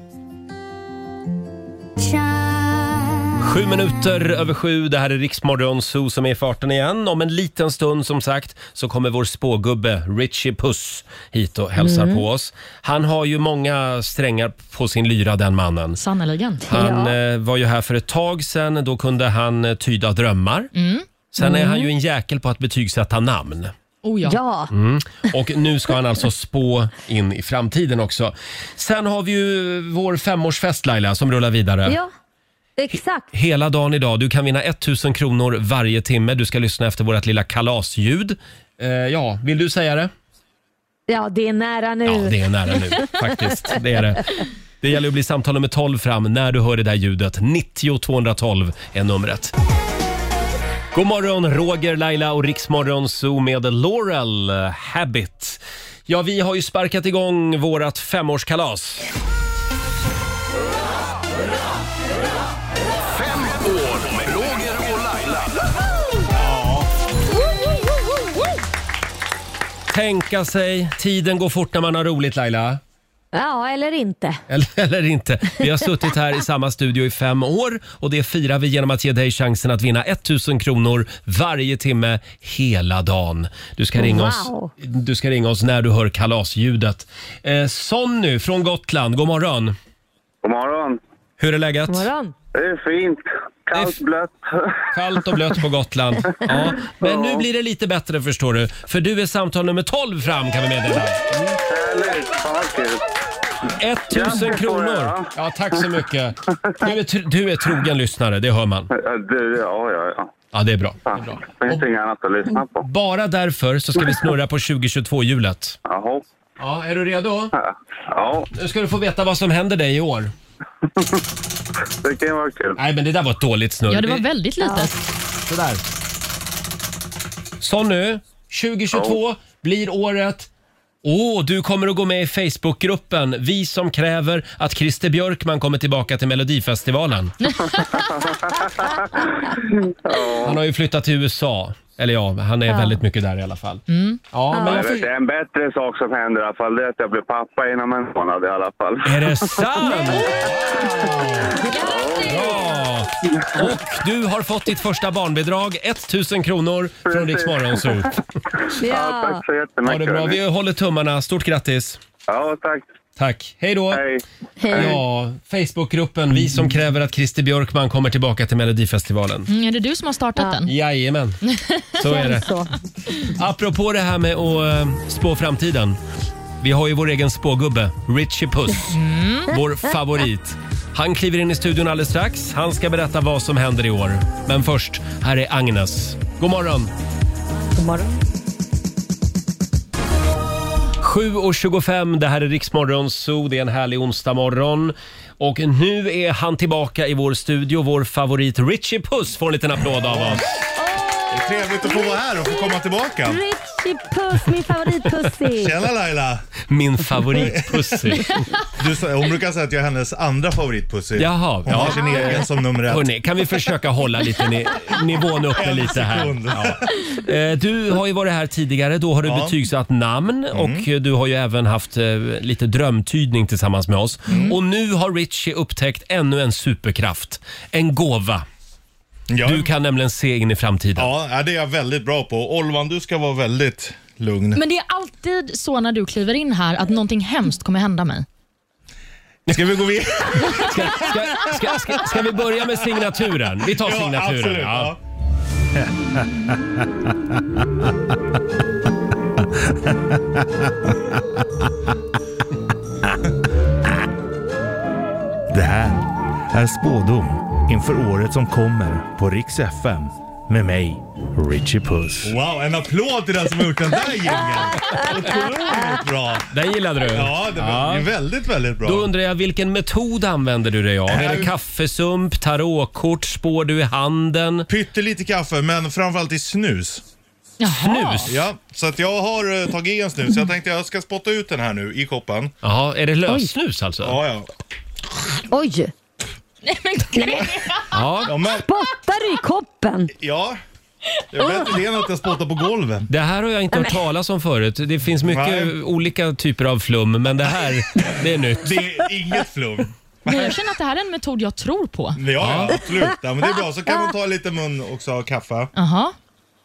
Sju minuter över sju. Det här är Riksmorgon Zoo som är i farten igen. Om en liten stund som sagt så kommer vår spågubbe Richie Puss hit och hälsar Mm. på oss. Han har ju många strängar på sin lyra den mannen. Sannerligen. Han Ja. eh, var ju här för ett tag sedan. Då kunde han eh, tyda drömmar. Sen är han ju en jäkel på att betygsätta namn. Oh ja. Ja, Mm. Och nu ska han alltså spå in i framtiden också. Sen har vi ju vår femårsfest Laila som rullar vidare. ja. Exakt. Hela dagen idag. Du kan vinna 1000 kronor varje timme. Du ska lyssna efter vårt lilla kalasljud. Eh, ja, vill du säga det? Ja, det är nära nu. Ja, det är nära nu faktiskt. Det är det. Det gäller att bli samtal nummer 12 fram när du hör det där ljudet. 90 212 är numret. God morgon, Roger, Laila och Riksmorgon Zoo med Laurel Habit. Ja, vi har ju sparkat igång vårat femårskalas. Tänka sig, tiden går fort när man har roligt Laila. Ja, eller inte. Eller, eller inte. Vi har suttit här i samma studio i fem år och det firar vi genom att ge dig chansen att vinna 1000 kronor varje timme hela dagen. Du ska ringa, oss, Wow. du ska ringa oss när du hör kalasljudet. Eh, Sonny från Gotland, god morgon. God morgon. Hur är läget? God morgon. Det är fint. Kallt, Det blött. Kallt och blött på Gotland. Ja, men nu blir det lite bättre förstår du. För du är samtal nummer 12 fram kan vi meddela. Härligt. Fan vad kul. 1000 Ja, det får kronor. Ja, tack så mycket. Du är, tr- du är trogen lyssnare, det hör man. Ja, det- ja, ja, ja. Ja, det är bra. Det är bra. finns inget annat att lyssna på. Bara därför så ska vi snurra på 2022-hjulet. Jaha. Ja, är du redo? Ja, Nu ska du få veta vad som händer dig i år. Det kan ju vara kul. Nej, men det där var ett dåligt snurr. Ja, det var väldigt litet. Sådär. Så nu, 2022 blir året Åh, du kommer att gå med i Facebookgruppen Vi som kräver att Christer Björkman kommer tillbaka till Melodifestivalen. Han har ju flyttat till USA. Eller ja, han är väldigt mycket där i alla fall. Ja, men jag det är en bättre sak som händer i alla fall. Det är att jag blir pappa inom en månad i alla fall. Är det sant? Bra! Och du har fått ditt första barnbidrag, 1000 kronor från Rix Morgonzoo. Ja, Ja. tack så jättemycket. Ha det bra. hörni. Vi håller tummarna. Stort grattis. Ja, tack. Tack. Hej då. Hej. Ja, Facebookgruppen Vi som kräver att Christer Björkman kommer tillbaka till Melodifestivalen. Mm, är det du som har startat den? Jajamän, så är det. Så. Apropå det här med att eh, spå framtiden. Vi har ju vår egen spågubbe, Richie Puss. Vår favorit. Han kliver in i studion alldeles strax. Han ska berätta vad som händer i år. Men först, här är Agnes. God morgon! God morgon. 7.25, det här är Riksmorgon Zoo. Det är en härlig onsdag morgon. Och nu är han tillbaka i vår studio. Vår favorit Richie Puss får en liten applåd av oss. Det är trevligt att få vara här och få komma tillbaka. Richie Puss, min favoritpussy. Tjena Laila! Min favorit Pussy. Du, sa- hon brukar säga att jag är hennes andra favoritpussy. Jaha, Hon ja. har sin egen som nummer ett. Hörrni, kan vi försöka hålla lite ni nivån uppe lite här? sekund. Ja. Eh, Du har ju varit här tidigare. Då har du Ja. Mm. betygsatt namn och eh, du har ju även haft eh, lite drömtydning tillsammans med oss. Mm. Och nu har Richie upptäckt ännu en superkraft. En gåva. Ja. Du kan nämligen se in i framtiden. Ja, det är jag väldigt bra på. Olvan, du ska vara väldigt lugn. Men det är alltid så när du kliver in här att någonting hemskt kommer hända mig. Ska vi gå vidare? Ska, ska, ska, ska, ska vi börja med signaturen? Vi tar Ja, signaturen. absolut. Ja. Ja. Det här är spådom inför året som kommer på Rix FM med mig, Richie Puss. Wow, en applåd till den som har gjort den där jingeln. Otroligt bra. Den gillade du? Ja, det var väldigt, väldigt bra. Då undrar jag vilken metod använder du dig av? Är det kaffesump, tarotkort, spår du i handen? Pyttelite kaffe, men framförallt i snus. Snus? Ja, så att jag har eh, tagit i en snus. Jag tänkte jag ska spotta ut den här nu i koppen. Jaha, är det lössnus alltså? Ja, ja. Oj, Nej, men gud. Ja. Ja, men, spottar du i koppen? ja. Det är bättre det än att jag spottar på golvet. Det här har jag inte hört talas om förut. Det finns mycket Nej. olika typer av flum, men det här, det är nytt. Det är inget flum. Men jag känner att det här är en metod jag tror på. Ja, ja, absolut. Ja, men det är bra. Så kan man ta lite mun också av kaffe Jaha.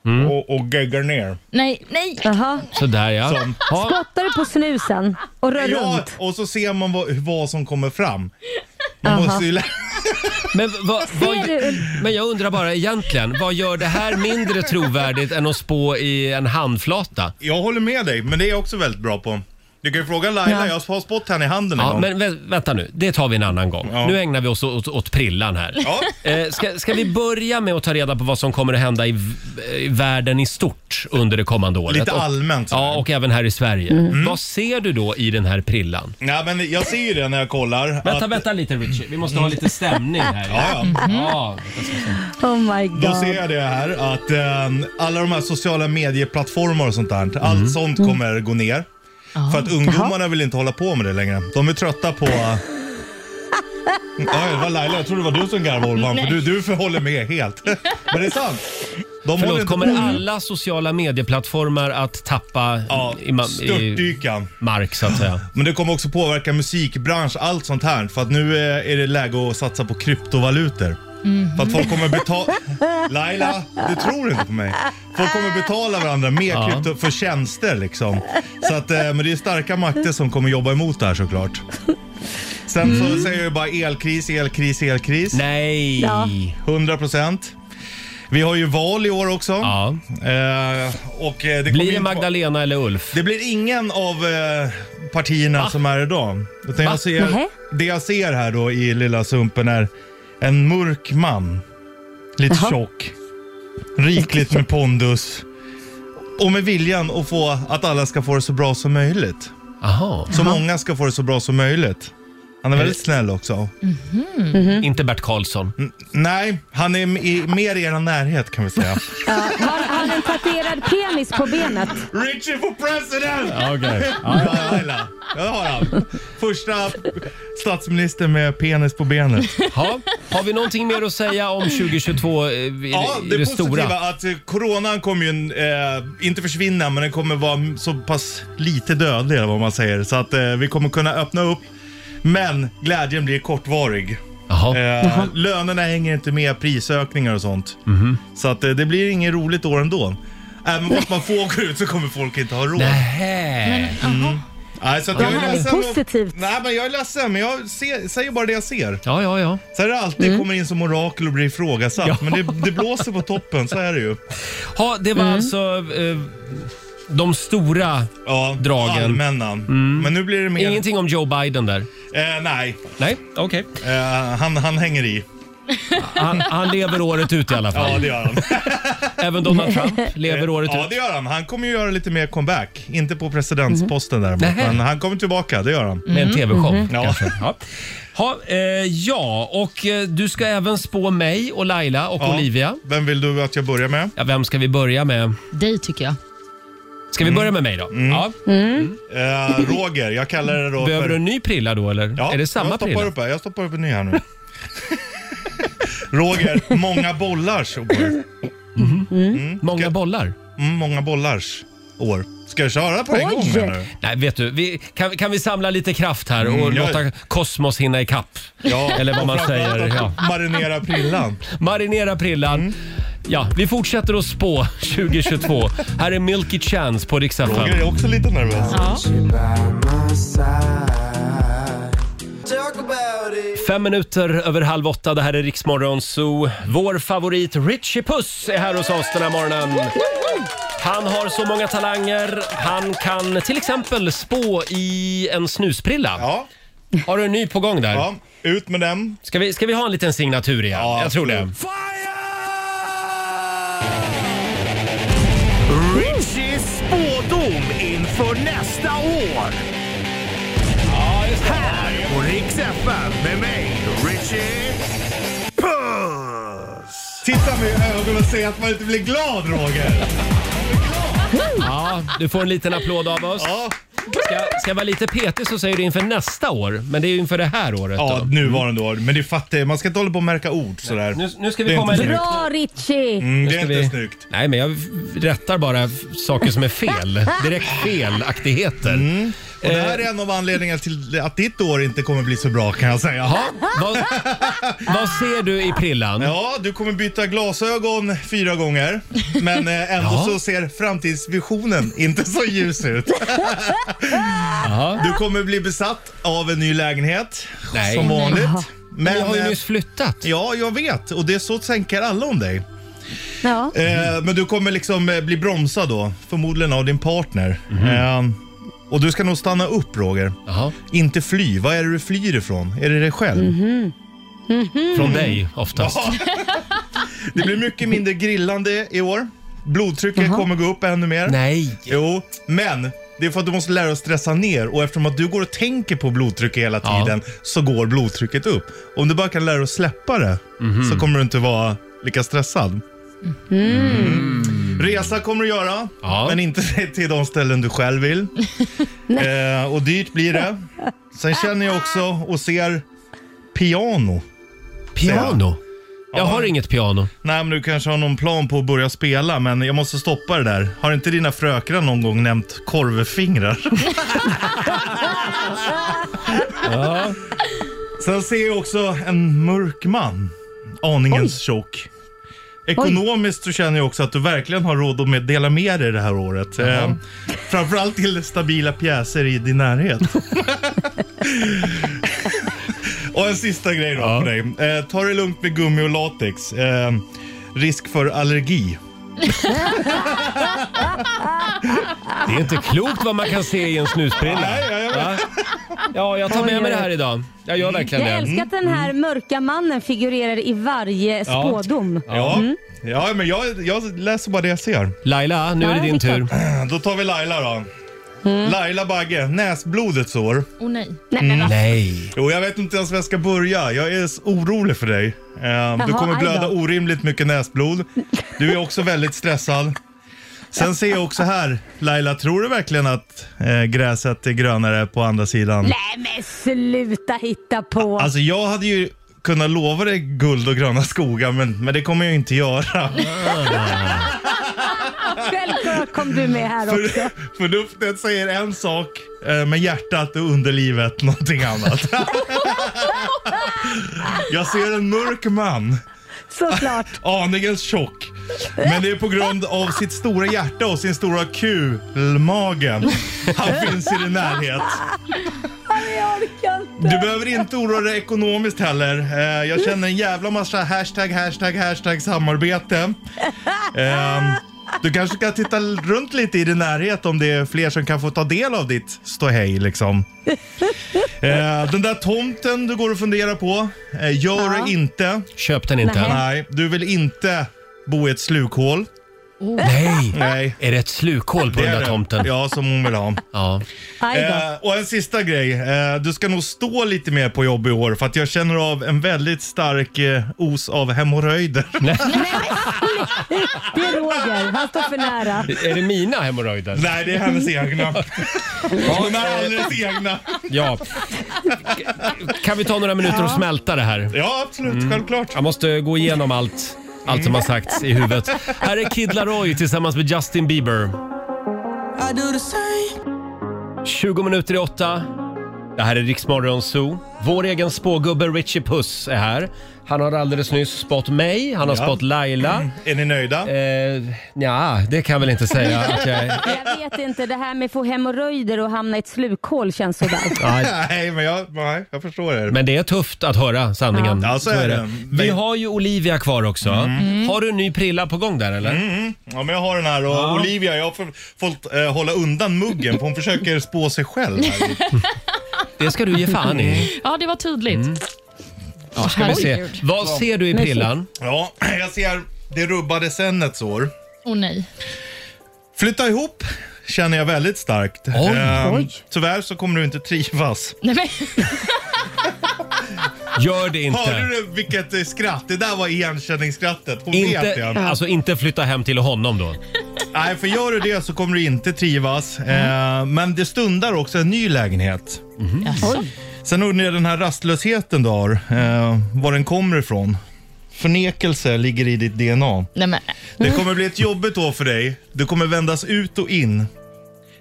Mm. och, och gegga ner. Nej, nej. Jaha. Sådär ja. Som- ja. Spottar du på snusen och rör Ja, runt? och så ser man vad, vad som kommer fram. Man måste ju lä- Men, vad, vad, Ser du? men jag undrar bara egentligen, vad gör det här mindre trovärdigt än att spå i en handflata? Jag håller med dig, men det är jag också väldigt bra på. Du kan ju fråga Laila, jag har spått henne i handen en Ja, gång. men vä- vänta nu, det tar vi en annan gång. Ja. Nu ägnar vi oss åt, åt prillan här. Ja. Eh, ska, ska vi börja med att ta reda på vad som kommer att hända i, v- i världen i stort under det kommande året? Lite Och- allmänt sådär. Ja, och även här i Sverige. Mm. Vad ser du då i den här prillan? Ja, men jag ser ju det när jag kollar. Vänta, att- vänta lite Richie. Vi måste ha lite stämning här. Ja, ja. Ja, Oh my god. Då ser jag det här att eh, alla de här sociala medieplattformar och sånt där, Mm. allt sånt kommer gå ner. För att ungdomarna vill inte hålla på med det längre. De är trötta på... Ja, det var Laila, jag tror det var du som garvade för du, du förhåller med helt. Men det är sant. De håller Förlåt, inte kommer på. alla sociala medieplattformar att tappa Ja, i, ma- i störtdyka. mark så att säga? Men det kommer också påverka musikbransch, allt sånt här. För att nu eh, är det läge att satsa på kryptovalutor. För att folk kommer betala... Laila, du tror inte på mig. Folk kommer betala varandra med Ja. krypto för tjänster liksom. Så att, eh, men det är starka makter som kommer jobba emot det här såklart. Sen så säger jag bara elkris, elkris, elkris. Nej! Ja. 100 procent. Vi har ju val i år också. Ja. Eh, och eh, det kommer Blir det vara- Magdalena eller Ulf? det blir ingen av eh, partierna som är idag. Utan jag ser, Nähä. det jag ser här då i lilla sumpen är en mörk man. Lite Jaha. tjock. Rikligt med pondus. Och med viljan att få att alla ska få det så bra som möjligt. Aha. Så många ska få det så bra som möjligt. Han är väldigt snäll också. Inte Bert Karlsson. N- nej, han är i, mer i er närhet kan vi säga. Ja, har han en tatuerad penis på benet? Richie for president! Okej. Ja, Laila. Ja, det har han. Första statsminister med penis på benet. Ha. Har vi någonting mer att säga om 2022 eh, i, Ja, i det, det, positiva stora? att eh, coronan kommer ju eh, inte försvinna, men den kommer vara så pass lite dödlig eller vad man säger. Så att eh, vi kommer kunna öppna upp. Men glädjen blir kortvarig. Jaha. Eh, lönerna hänger inte med prisökningar och sånt. Mhm. Så att eh, det blir ingen roligt år ändå. Även fast man får gå ut så kommer folk inte ha råd. Nähä. Nej, så att jag är härligt. ledsen. Positivt. Nej, men jag är ledsen, men jag ser, säger bara det jag ser. Ja, ja, ja. Så är det alltid Mm. kommer in som orakel och blir ifrågasatt. Ja. Men det, det blåser på toppen, så är det ju. Ha, det var Mm. alltså eh, de stora... Ja, Dragen. allmänna. Men nu blir det mer... Ingenting om Joe Biden där? Eh, nej, Nej, okej. eh, han, han hänger i. Han, han lever året ut i alla fall. Ja, det gör han. Även Donald Trump lever året Ja, ut. det gör han. Han kommer ju göra lite mer comeback. Inte på presidentsposten däremot, Nähä. men han kommer tillbaka. Det gör han. Med en tv-show Mm. Ja. kanske. Ja. Ha, eh, ja, och eh, du ska även spå mig och Laila och Ja. Olivia. Vem vill du att jag börjar med? Ja, vem ska vi börja med? Dig tycker jag. Ska vi börja med mig då? Ja. Eh, Roger, jag kallar det då Behöver för... du en ny prilla då eller? Ja, är det samma jag stoppar prilla? upp här. Jag stoppar upp en ny här nu. Roger, många bollars år. Många Ska- bollar? Mm, många bollars år. Ska jag köra på en Oj. gång menar du? Nej, vet du, vi, kan, kan vi samla lite kraft här och Mm, jag- låta kosmos hinna ikapp? Ja, Eller vad man säger, ja. Marinera prillan. Marinera prillan. Ja, vi fortsätter att spå 2022. här är Milky Chance på Rix FM. Roger är också lite nervös. Ja. Fem minuter över halv åtta. Det här är Riksmorgon Zoo. Vår favorit Richie Puss är här hos oss den här morgonen. Han har så många talanger. Han kan till exempel spå i en snusprilla. Ja, Har du en ny på gång där? ja, ut med den. Ska, vi, ska vi ha en liten signatur igen? Ja, Jag tror det. absolut. Spådom inför nästa år. Här på Rix FM med mig, Richie Puss. Titta mig i ögonen och säg att man inte blir glad Roger. Ja, du får en liten applåd av oss. Ja, Ska, ska jag vara lite petig så säger du inför nästa år. Men det är ju inför det här året ja då. nuvarande år. Men det fattar jag. Man ska inte hålla på och märka ord sådär. Nu, nu ska vi är komma inte in. snyggt. Bra Richie! Mm, det ska är inte vi- snyggt. Nej, men jag rättar bara f- saker som är fel. Direkt felaktigheter. Och det Eh. här är en av anledningarna till att ditt år inte kommer bli så bra kan jag säga. Vad, vad ser du i prillan? Ja, du kommer byta glasögon fyra gånger. Men eh, ändå Ja. så ser framtidsvisionen inte så ljus ut. Jaha. Du kommer bli besatt av en ny lägenhet. Nej. Som vanligt. Men, Jag har ju eh, nyss flyttat. Ja, jag vet. Och det är så tänker alla om dig. Ja. Eh, men du kommer liksom eh, bli bromsad då. Förmodligen av din partner. Mhm. Eh, Och du ska nog stanna upp Roger. Jaha. Inte fly. Vad är det du flyr ifrån? Är det dig själv? Från dig oftast. Det blir mycket mindre grillande i år. Blodtrycket kommer gå upp ännu mer. Nej. Jo, men det är för att du måste lära dig att stressa ner och eftersom att du går och tänker på blodtrycket hela Ja. tiden så går blodtrycket upp. Om du bara kan lära dig att släppa det så kommer du inte vara lika stressad. Mm. Resa kommer du göra, Ja. men inte till de ställen du själv vill. eh, och dyrt blir det. Sen känner jag också och ser piano. Piano? Jag har inget piano. Nej, men du kanske har någon plan på att börja spela, men jag måste stoppa det där. Har inte dina frökrar någon gång nämnt korvfingrar? Sen ser jag också en mörk man. Aningens tjock. Ekonomiskt så känner jag också att du verkligen har råd att med dela med dig det här året. Eh, framförallt till stabila pjäser i din närhet. och en sista grej då Ja. för dig. Eh, ta det lugnt med gummi och latex. Eh, risk för allergi. Det är inte klokt vad man kan se i en jag- jag vet. Va? Ja, jag tar med mig det här idag. Jag gör verkligen Jag det. älskar att den här mörka mannen figurerar i varje spådom. Ja, ja men jag, jag läser bara det jag ser. Laila, nu är det din tur. Då tar vi Laila då. Laila Bagge, näsblodet sår. Oh nej. Nej, men vad Nej. Jo, jag vet inte ens var jag ska börja. Jag är orolig för dig. Eh, du kommer aj blöda då. orimligt mycket näsblod. Du är också väldigt stressad. Sen ser jag också här, Laila, tror du verkligen att eh, gräset är grönare på andra sidan? Nej men sluta hitta på. Alltså jag hade ju kunnat lova dig guld och gröna skogar, men, men det kommer jag inte göra. Kom du med här också. För, förnuftet säger en sak, eh, men hjärtat och underlivet någonting annat. jag ser en mörk man. Såklart. aningens tjock. Men det är på grund av sitt stora hjärta och sin stora kulmage. Han finns i din närhet. Du behöver inte oroa dig ekonomiskt heller. Eh, Jag känner en jävla massa hashtag, hashtag, hashtag samarbete. Du kanske ska titta runt lite i din närhet om det är fler som kan få ta del av ditt ståhej liksom. Eh, Den där tomten du går och funderar på, eh, gör det inte. Köp den inte. Nej. Nej, du vill inte bo i ett slukhål. Nej. Nej. Är det ett slukhål på Det den är där det. tomten? Ja, som hon vill ha. Ja. Aj då. Eh, och en sista grej. Eh, du ska nog stå lite mer på jobb i år för att jag känner av en väldigt stark eh, os av hemorrojder. Det är Roger, han står för nära. Är det mina hemorrojder? Nej, det är hennes egna. Hon har alldeles egna. Ja. Kan vi ta några minuter och smälta det här? Ja, absolut. Självklart. Jag måste gå igenom allt, allt som har sagts i huvudet. Här är Kid Laroi tillsammans med Justin Bieber. 20 minuter i åtta. Det här är Riksmorgon Zoo. Vår egen spågubbe Richie Puss är här. Han har alldeles nyss spått mig, han har Ja. spått Laila. Är ni nöjda? Eh, ja, det kan jag väl inte säga att jag är. Jag vet inte, det här med att få hemorrojder och hamna i ett slukhål känns sådär. Ja, Nej, men jag, nej, jag förstår er. men det är tufft att höra sanningen. Ja, så är det. Vi har ju Olivia kvar också. Har du en ny prilla på gång där eller? Ja, men jag har den här och Olivia, jag har f- fått eh, hålla undan muggen för hon försöker spå sig själv. Här. Det ska du ge fan i. Ja, det var tydligt. Ja, ska vi se. Herregud. Vad ser du i prillan? Ja, jag ser det rubbade sennets år. Åh nej. Flytta ihop känner jag väldigt starkt. Oj. Ehm, Oj. Tyvärr så kommer du inte trivas. nej men, Gör det Hörde inte. du vilket eh, skratt? Det där var igenkänningsskrattet. Hon vet Inte, det. alltså inte flytta hem till honom då. Nej, för gör du det så kommer du inte trivas. Mm. Eh, men det stundar också en ny lägenhet. Oj. Sen undrar jag den här rastlösheten du har, eh, var den kommer ifrån. Förnekelse ligger i ditt DNA. nej men. Det kommer bli ett jobbigt år för dig. Du kommer vändas ut och in.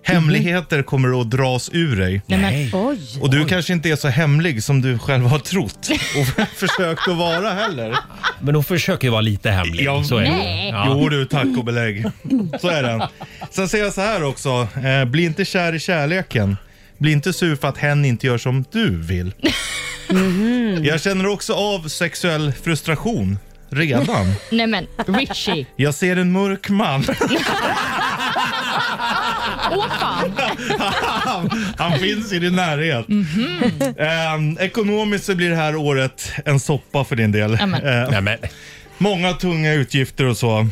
Hemligheter kommer att dras ur dig. Nej, men. Oj. Och du kanske inte är så hemlig som du själv har trott och försökt att vara heller. Men hon försöker ju vara lite hemlig. Ja. Så är det. Nej. Ja. Jo du, tack och belägg. Så är det. Sen säger jag så här också, eh, bli inte kär i kärleken. Bli inte sur för att hen inte gör som du vill. Jag känner också av sexuell frustration redan. Nej men, Richie. Jag ser en mörk man. Åh fan! han, han finns i din närhet. Ehm, ekonomiskt så blir det här året en soppa för din del. Amen. Nej, men, många tunga utgifter och så.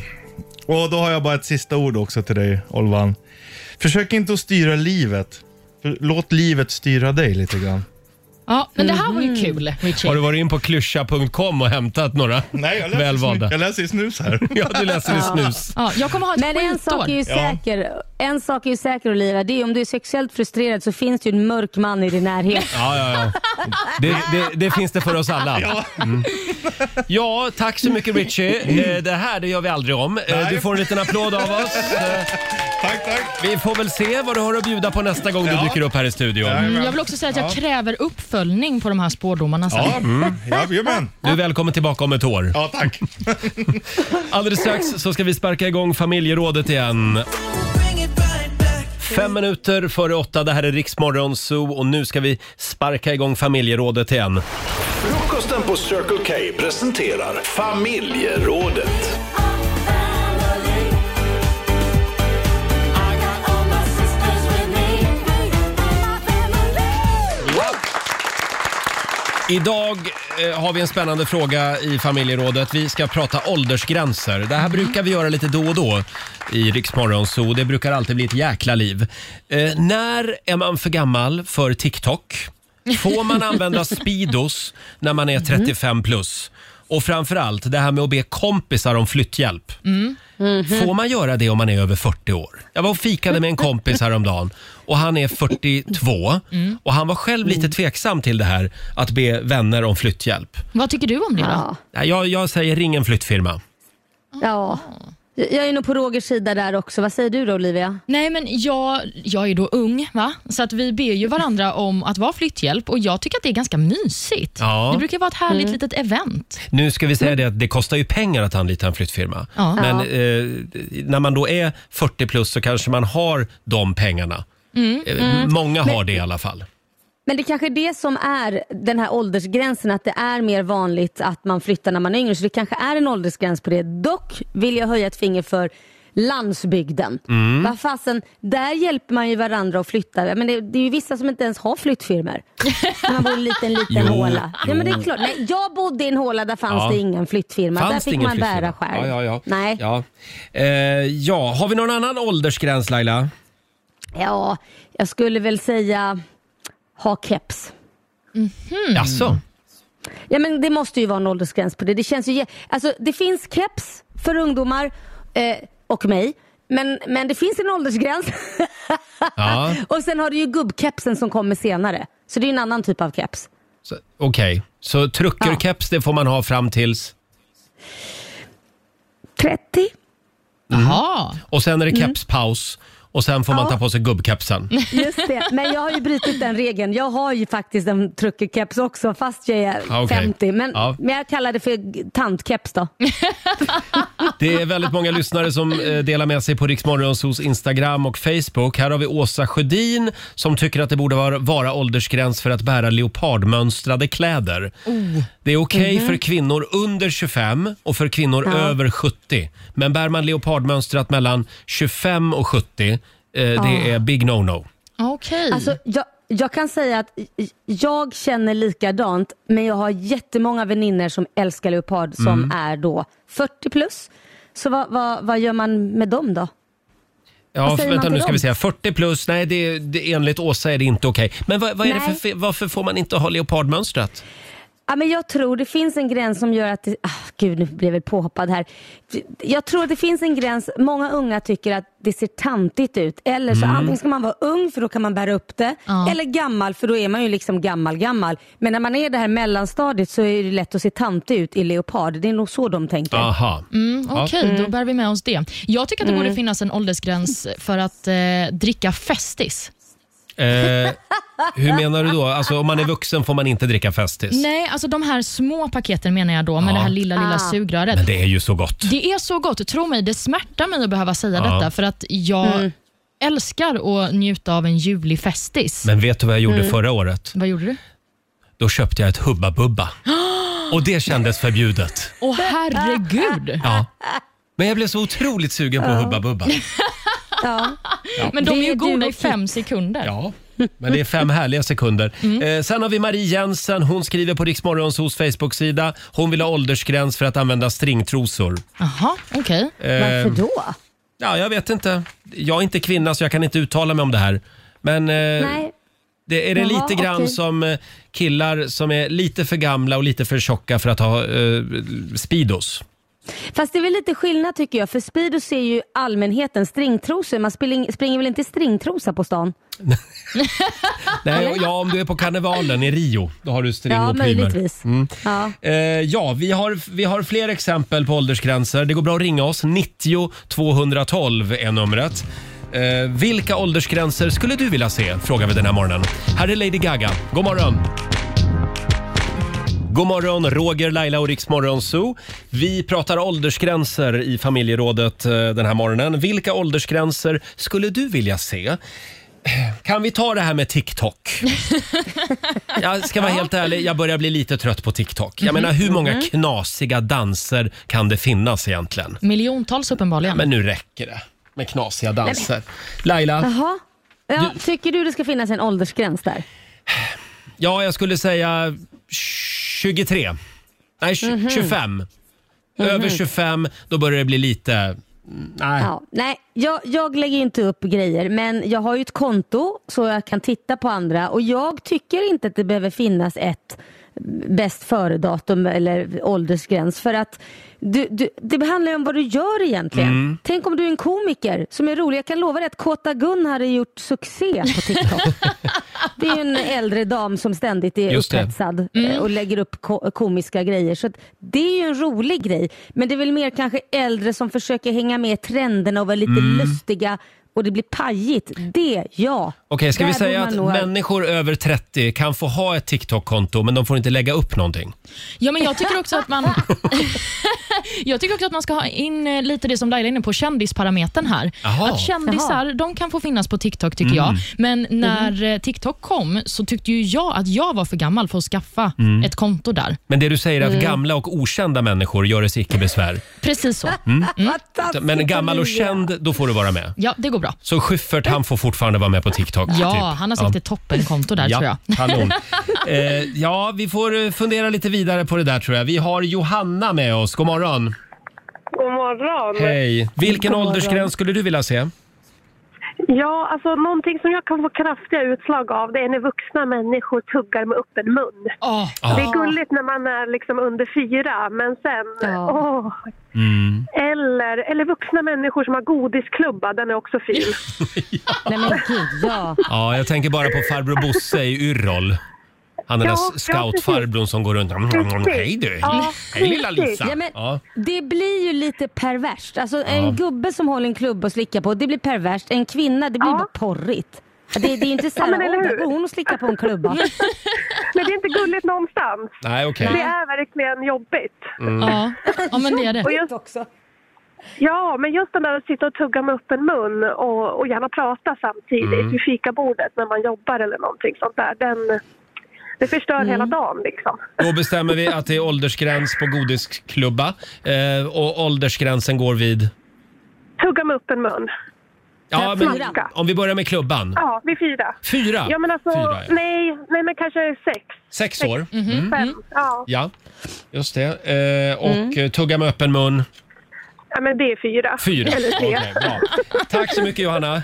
Och då har jag bara ett sista ord också till dig, Olvan. Försök inte att styra livet. För Låt livet styra dig lite grann. Ja, men det här var ju kul, Richie. har du varit in på klyscha.com och hämtat några Nej, jag läser, välvalda? jag läser i snus här. Ja, du läser i snus. Ja, jag kommer ha ett Men en sak är ju. Ja. säker. En sak är ju säker Olivia. Det är om du är sexuellt frustrerad så finns det ju en mörk man i din närhet. Ja, ja, ja. Det, det, det finns det för oss alla. Mm. Ja, tack så mycket Richie. Eh, Det här det gör vi aldrig om. Eh, Nej. Du får en liten applåd av oss. Eh, tack, tack. Vi får väl se vad du har att bjuda på nästa gång du Ja. dyker upp här i studion. Mm, Jag vill också säga att jag kräver uppföljning på de här spårdomarna sen. Ja, mm. jajamän. Du är välkommen tillbaka om ett år. Ja, tack. Alldeles strax så ska vi sparka igång familjerådet igen. Fem minuter före åtta, det här är Riksmorgon Zoo och nu ska vi sparka igång familjerådet igen. Frukosten på Circle K presenterar Familjerådet. Idag eh, har vi en spännande fråga i familjerådet. Vi ska prata åldersgränser. Det här brukar vi göra lite då och då i Riksmorgon Zoo. Det brukar alltid bli ett jäkla liv. Eh, när är man för gammal för TikTok? Får man använda Speedos när man är 35 plus? Och framförallt det här med att be kompisar om flytthjälp. Får man göra det om man är över 40 år? Jag var och fikade med en kompis häromdagen och han är 42 och han var själv lite tveksam till det här att be vänner om flytthjälp. Vad tycker du om det då? Ja. Nej, Jag, jag säger ring en flyttfirma. ja. Jag är nog på Rogers sida där också. Vad säger du då Olivia? Nej, men jag, jag är då ung, va? så att vi ber ju varandra om att vara flytthjälp och jag tycker att det är ganska mysigt. Ja. Det brukar vara ett härligt litet event. Nu ska vi säga det att det kostar ju pengar att anlita en flyttfirma. Ja. Men eh, när man då är 40 plus så kanske man har de pengarna. Eh, Många har det i alla fall. Men det kanske är det som är den här åldersgränsen, att det är mer vanligt att man flyttar när man är yngre. Så det kanske är en åldersgräns på det. Dock vill jag höja ett finger för landsbygden. Mm. Vad fasen, där hjälper man ju varandra att flytta. Men det, det är ju vissa som inte ens har flyttfirmor. Man bor i en liten, liten Jo, håla. Ja, men det är jo. klart. Nej, jag bodde i en håla, där fanns Ja. det ingen flyttfirma. Fanns där fick man bära själv. Ja, ja, ja. Nej. Ja. Eh, ja, har vi någon annan åldersgräns Laila? Ja, jag skulle väl säga ha keps. Mm. Jaså? Ja men det måste ju vara en åldersgräns på det. Det känns ju, alltså det finns keps för ungdomar eh, och mig. Men, men det finns en åldersgräns. Ja. och sen har du ju gubbkepsen som kommer senare. Så det är en annan typ av keps. Okej, så truckerkeps det får man ha fram tills... 30? Jaha. Och sen är det kepspaus och sen får man. Ja. ta på sig gubbkepsen. Just det. Men jag har ju brutit den regeln. Jag har ju faktiskt en truckerkeps också fast jag är Ja, okej. 50. Men, Ja. men jag kallar det för g- tantkeps då. Det är väldigt många lyssnare som eh, delar med sig på Riksmorgonsos Instagram och Facebook. Här har vi Åsa Sjödin som tycker att det borde vara, vara åldersgräns för att bära leopardmönstrade kläder. Det är okej för kvinnor under 25 och för kvinnor Ja. över 70. Men bär man leopardmönstrat mellan 25 och 70, eh, det är big no-no. Okej. Alltså, jag, jag kan säga att jag känner likadant men jag har jättemånga vänner som älskar leopard som Mm. är då 40 plus. Så vad, vad, vad gör man med dem då? Ja, Vad säger vänta man nu ska vi dem? se. 40 plus, nej det, det, enligt Åsa är det inte okej. Men vad, vad är det för, Nej. fe- varför får man inte ha leopardmönstrat? Ja, men jag tror det finns en gräns som gör att det, ah, Gud, nu blev jag väl påhoppad här. Jag tror att det finns en gräns, många unga tycker att det ser tantigt ut. Eller så Mm. antingen ska man vara ung för då kan man bära upp det. Ja. Eller gammal för då är man ju liksom gammal gammal. Men när man är det här mellanstadiet så är det lätt att se tantig ut i leopard. Det är nog så de tänker. Aha. Mm, Okej, då bär vi med oss det. Jag tycker att det Mm. borde finnas en åldersgräns för att eh, dricka Festis. Eh, hur menar du då? Alltså om man är vuxen får man inte dricka Festis? Nej, alltså de här små paketen menar jag då, med Ja. det här lilla, lilla Ah. sugröret. Men det är ju så gott. Det är så gott. Tro mig, det smärtar mig att behöva säga Ja. detta för att jag älskar att njuta av en julig Festis. Men vet du vad jag Mm. gjorde förra året? Vad gjorde du? Då köpte jag ett Hubba Bubba. Och det kändes förbjudet. Åh herregud! Ja. Men jag blev så otroligt sugen på Hubba Bubba. Ja. Men de är ju goda i fem sekunder. Ja, men det är fem härliga sekunder. Eh, sen har vi Marie Jensen. Hon skriver på Riksmorgonsos Facebook-sida. Hon vill ha åldersgräns för att använda stringtrosor. Jaha, okej. Eh, Varför då? Ja, jag vet inte. Jag är inte kvinna så jag kan inte uttala mig om det här. Men eh, Nej. det, är det Jaha, lite grann okej. som eh, killar som är lite för gamla och lite för tjocka för att ha eh, Speedos? Fast det är väl lite skillnad tycker jag, för Speedo ser ju allmänheten stringtrosor. Man springer, springer väl inte stringtrosa på stan? Nej, ja, om du är på karnevalen i Rio, då har du string Ja, och plymer. möjligtvis. Ja. Eh, ja, vi har, vi har fler exempel på åldersgränser. Det går bra att ringa oss. 90 212 är numret. Eh, vilka åldersgränser skulle du vilja se? Frågar vi den här morgonen. Här är Lady Gaga. God morgon! God morgon, Roger, Laila och Riksmorgon Zoo. Vi pratar åldersgränser i familjerådet eh, den här morgonen. Vilka åldersgränser skulle du vilja se? Kan vi ta det här med TikTok? Jag ska vara helt ärlig, jag börjar bli lite trött på TikTok. Jag menar, hur många knasiga danser kan det finnas egentligen? Miljontals uppenbarligen. Men nu räcker det med knasiga danser. Laila, Jaha. Ja, Tycker du det ska finnas en åldersgräns där? Ja jag skulle säga 23. Nej, tj- 25. Över 25, då börjar det bli lite... mm, Nej. Ja, nej, jag, jag lägger inte upp grejer men jag har ju ett konto så jag kan titta på andra och jag tycker inte att det behöver finnas ett bäst före-datum eller åldersgräns för att du, du, det handlar ju om vad du gör egentligen. Mm. Tänk om du är en komiker som är rolig. Jag kan lova dig att Kåta Gun hade gjort succé på TikTok. det är ju en äldre dam som ständigt är Just upphetsad eh, och lägger upp ko- komiska grejer. Så att det är ju en rolig grej. Men det är väl mer kanske äldre som försöker hänga med trenderna och vara lite Mm. lustiga och det blir pajigt. Det, ja. Okej, ska vi Där säga borde att man nog människor över 30 kan få ha ett TikTok-konto men de får inte lägga upp någonting? Ja, men jag tycker också att man Jag tycker också att man ska ha in eh, lite det som Laila är inne på, kändisparametern här. Jaha. Att kändisar, de kan få finnas på TikTok tycker jag. Men när eh, TikTok kom så tyckte ju jag att jag var för gammal för att skaffa ett konto där. Men det du säger är att gamla och okända människor gör sig icke besvär. Precis så. Men gammal och känd, då får du vara med. Ja, det går bra. Så Schyffert, han får fortfarande vara med på TikTok? Ja, typ. han har säkert ett toppenkonto där tror jag. Ja, kanon. eh, ja, vi får eh, fundera lite vidare på det där tror jag. Vi har Johanna med oss. God morgon. God morgon. Hej. Vilken God morgon. åldersgräns skulle du vilja se? Ja, alltså någonting som jag kan få kraftiga utslag av det är när vuxna människor tuggar med öppen mun. Ah. Det är gulligt när man är liksom under fyra, men sen... Ja. Åh. Mm. Eller, eller vuxna människor som har godisklubba, den är också fin. Nej men gud, ja. Ja, jag tänker bara på farbror Bosse i Yrrol. Han den Ja, där ja, scoutfarbrorn som går runt. Precis. Hej du! Ja, Hej lilla precis. Lisa! Ja, men Ja. Det blir ju lite perverst. Alltså, En gubbe som håller en klubba och slickar på, det blir perverst. En kvinna, det blir Ja. bara porrigt. Det, det är inte så här, Ja, men eller "Åh, där hur?" går hon och slickar på en klubba. Men det är inte gulligt någonstans. Nej, okej. Det är verkligen jobbigt. ja. ja, men det är det. Och just, också. ja, men just den där att sitta och tugga med öppen mun och, och gärna prata samtidigt vid fikabordet när man jobbar eller någonting sånt där. Den, det förstör hela dagen liksom. Då bestämmer vi att det är åldersgräns på godisklubba eh, och åldersgränsen går vid... Tugga med öppen mun. Ja, Fyra. men om vi börjar med klubban. Ja, vid fyra. Fyra? Ja, men alltså, Fyra, ja. nej, nej, men kanske sex, Sex år? Mm. fem. Ja. Ja, just det. Eh, och eh, tugga med öppen mun. Ja, men det är fyra. Fyra. Eller tre. Okej, bra. Tack så mycket Johanna.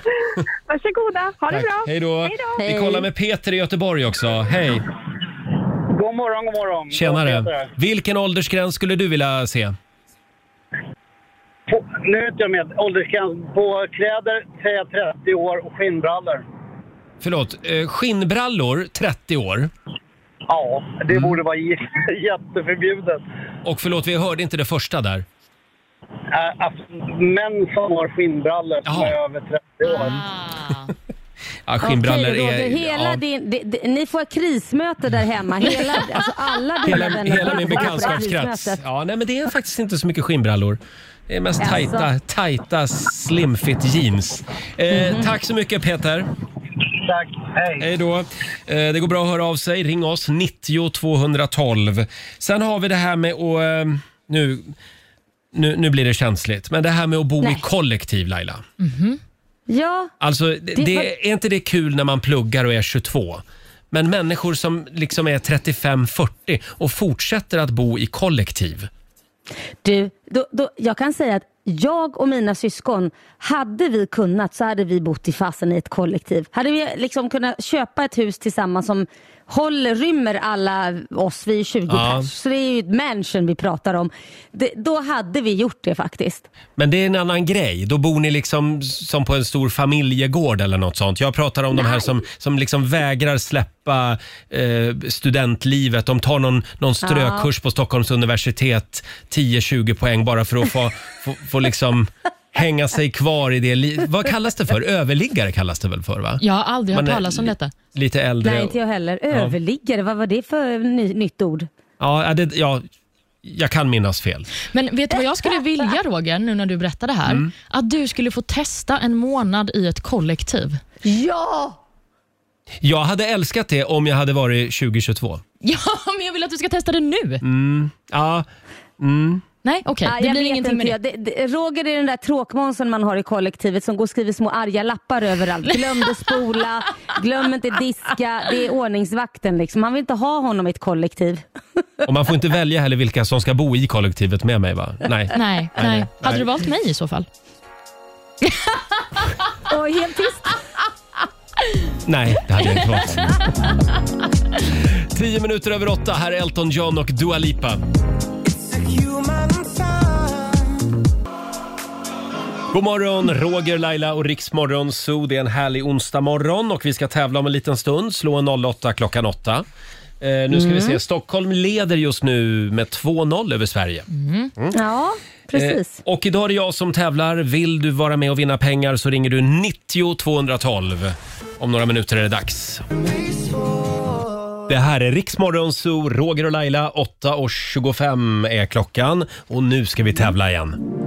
Varsågoda, ha det Tack. bra. Hej då. Hej då. Vi kollar med Peter i Göteborg också. Hej. God morgon, god morgon. Tjenare. Vilken åldersgräns skulle du vilja se? På, nu är inte jag med. Åldersgräns på kläder säger jag 30 år och skinnbrallor. Förlåt, eh, skinnbrallor 30 år. Ja, det Mm. borde vara j- jätteförbjudet. Och förlåt, vi hörde inte det första där. Äh, alltså, män som har skinnbrallor som Jaha. är över 30 år. Ah. Ja, skinnbrallor Okej, Roger, är... hela ja, din, det, det, ni får ett krismöte där hemma. Hela, alltså alla dina hela, vänner hela min vara på det här bekantskapskrets. krismötet. Ja, nej, men det är faktiskt inte så mycket skinnbrallor. Det är mest Jaså? tajta, tajta slimfit jeans. Eh, Mhm. Tack så mycket Peter. Tack, hej. Hej då. Eh, det går bra att höra av sig. Ring oss, 90 212. Sen har vi det här med att... Eh, nu, nu, nu blir det känsligt. Men det här med att bo i Nej. kollektiv, Laila. Ja, Alltså, det, Det det, var- är inte det kul när man pluggar och är 22? Men människor som liksom är 35-40 och fortsätter att bo i kollektiv. Du, då, då, jag kan säga att jag och mina syskon, hade vi kunnat så hade vi bott i fasen i ett kollektiv. Hade vi liksom kunnat köpa ett hus tillsammans som håller, rymmer alla oss, vi är 20 Ja. pers, så det är ju mansion vi pratar om. Det, då hade vi gjort det faktiskt. Men det är en annan grej. Då bor ni liksom som på en stor familjegård eller något sånt. Jag pratar om de här som, som liksom vägrar släppa eh, studentlivet. De tar någon, någon strökurs på Stockholms universitet, 10-20 poäng bara för att få, få, få liksom hänga sig kvar i det. li- Vad kallas det för? Överliggare kallas det väl för va? Jag har aldrig hört Man är talas om li- detta. Lite äldre. Nej, inte jag heller. Överliggare, vad var det för ny, nytt ord? Ja, det, ja, jag kan minnas fel. Men vet du vad jag skulle vilja Roger, nu när du berättar det här? Mm. Att du skulle få testa en månad i ett kollektiv. Ja! Jag hade älskat det om jag hade varit 2022. Ja, men jag vill att du ska testa det nu. Ja, mm. Nej, okej. Ah, det blir ingenting med inte. det. Det, det. Roger är den där tråkmånsen man har i kollektivet som går och skriver små arga lappar överallt. Glömde spola, glöm inte diska. Det är ordningsvakten liksom. Man vill inte ha honom i ett kollektiv. Och man får inte välja heller vilka som ska bo i kollektivet med mig va? Nej. Nej, nej. nej. Hade du valt mig i så fall? Och helt tyst. Nej, det hade jag inte valt. Tio minuter över åtta. Här är Elton John och Dua Lipa. God morgon, Roger, Laila och Riksmorgon Zoo. Det är en härlig onsdag morgon och vi ska tävla om en liten stund. Slå en 08 klockan 8. Eh, nu ska vi se. Stockholm leder just nu med 2-0 över Sverige. Ja, precis. Eh, och idag är det jag som tävlar. Vill du vara med och vinna pengar så ringer du 90 212. Om några minuter är det dags. Det här är Riksmorgon Zoo, Roger och Laila. 8.25 är klockan och nu ska vi tävla igen.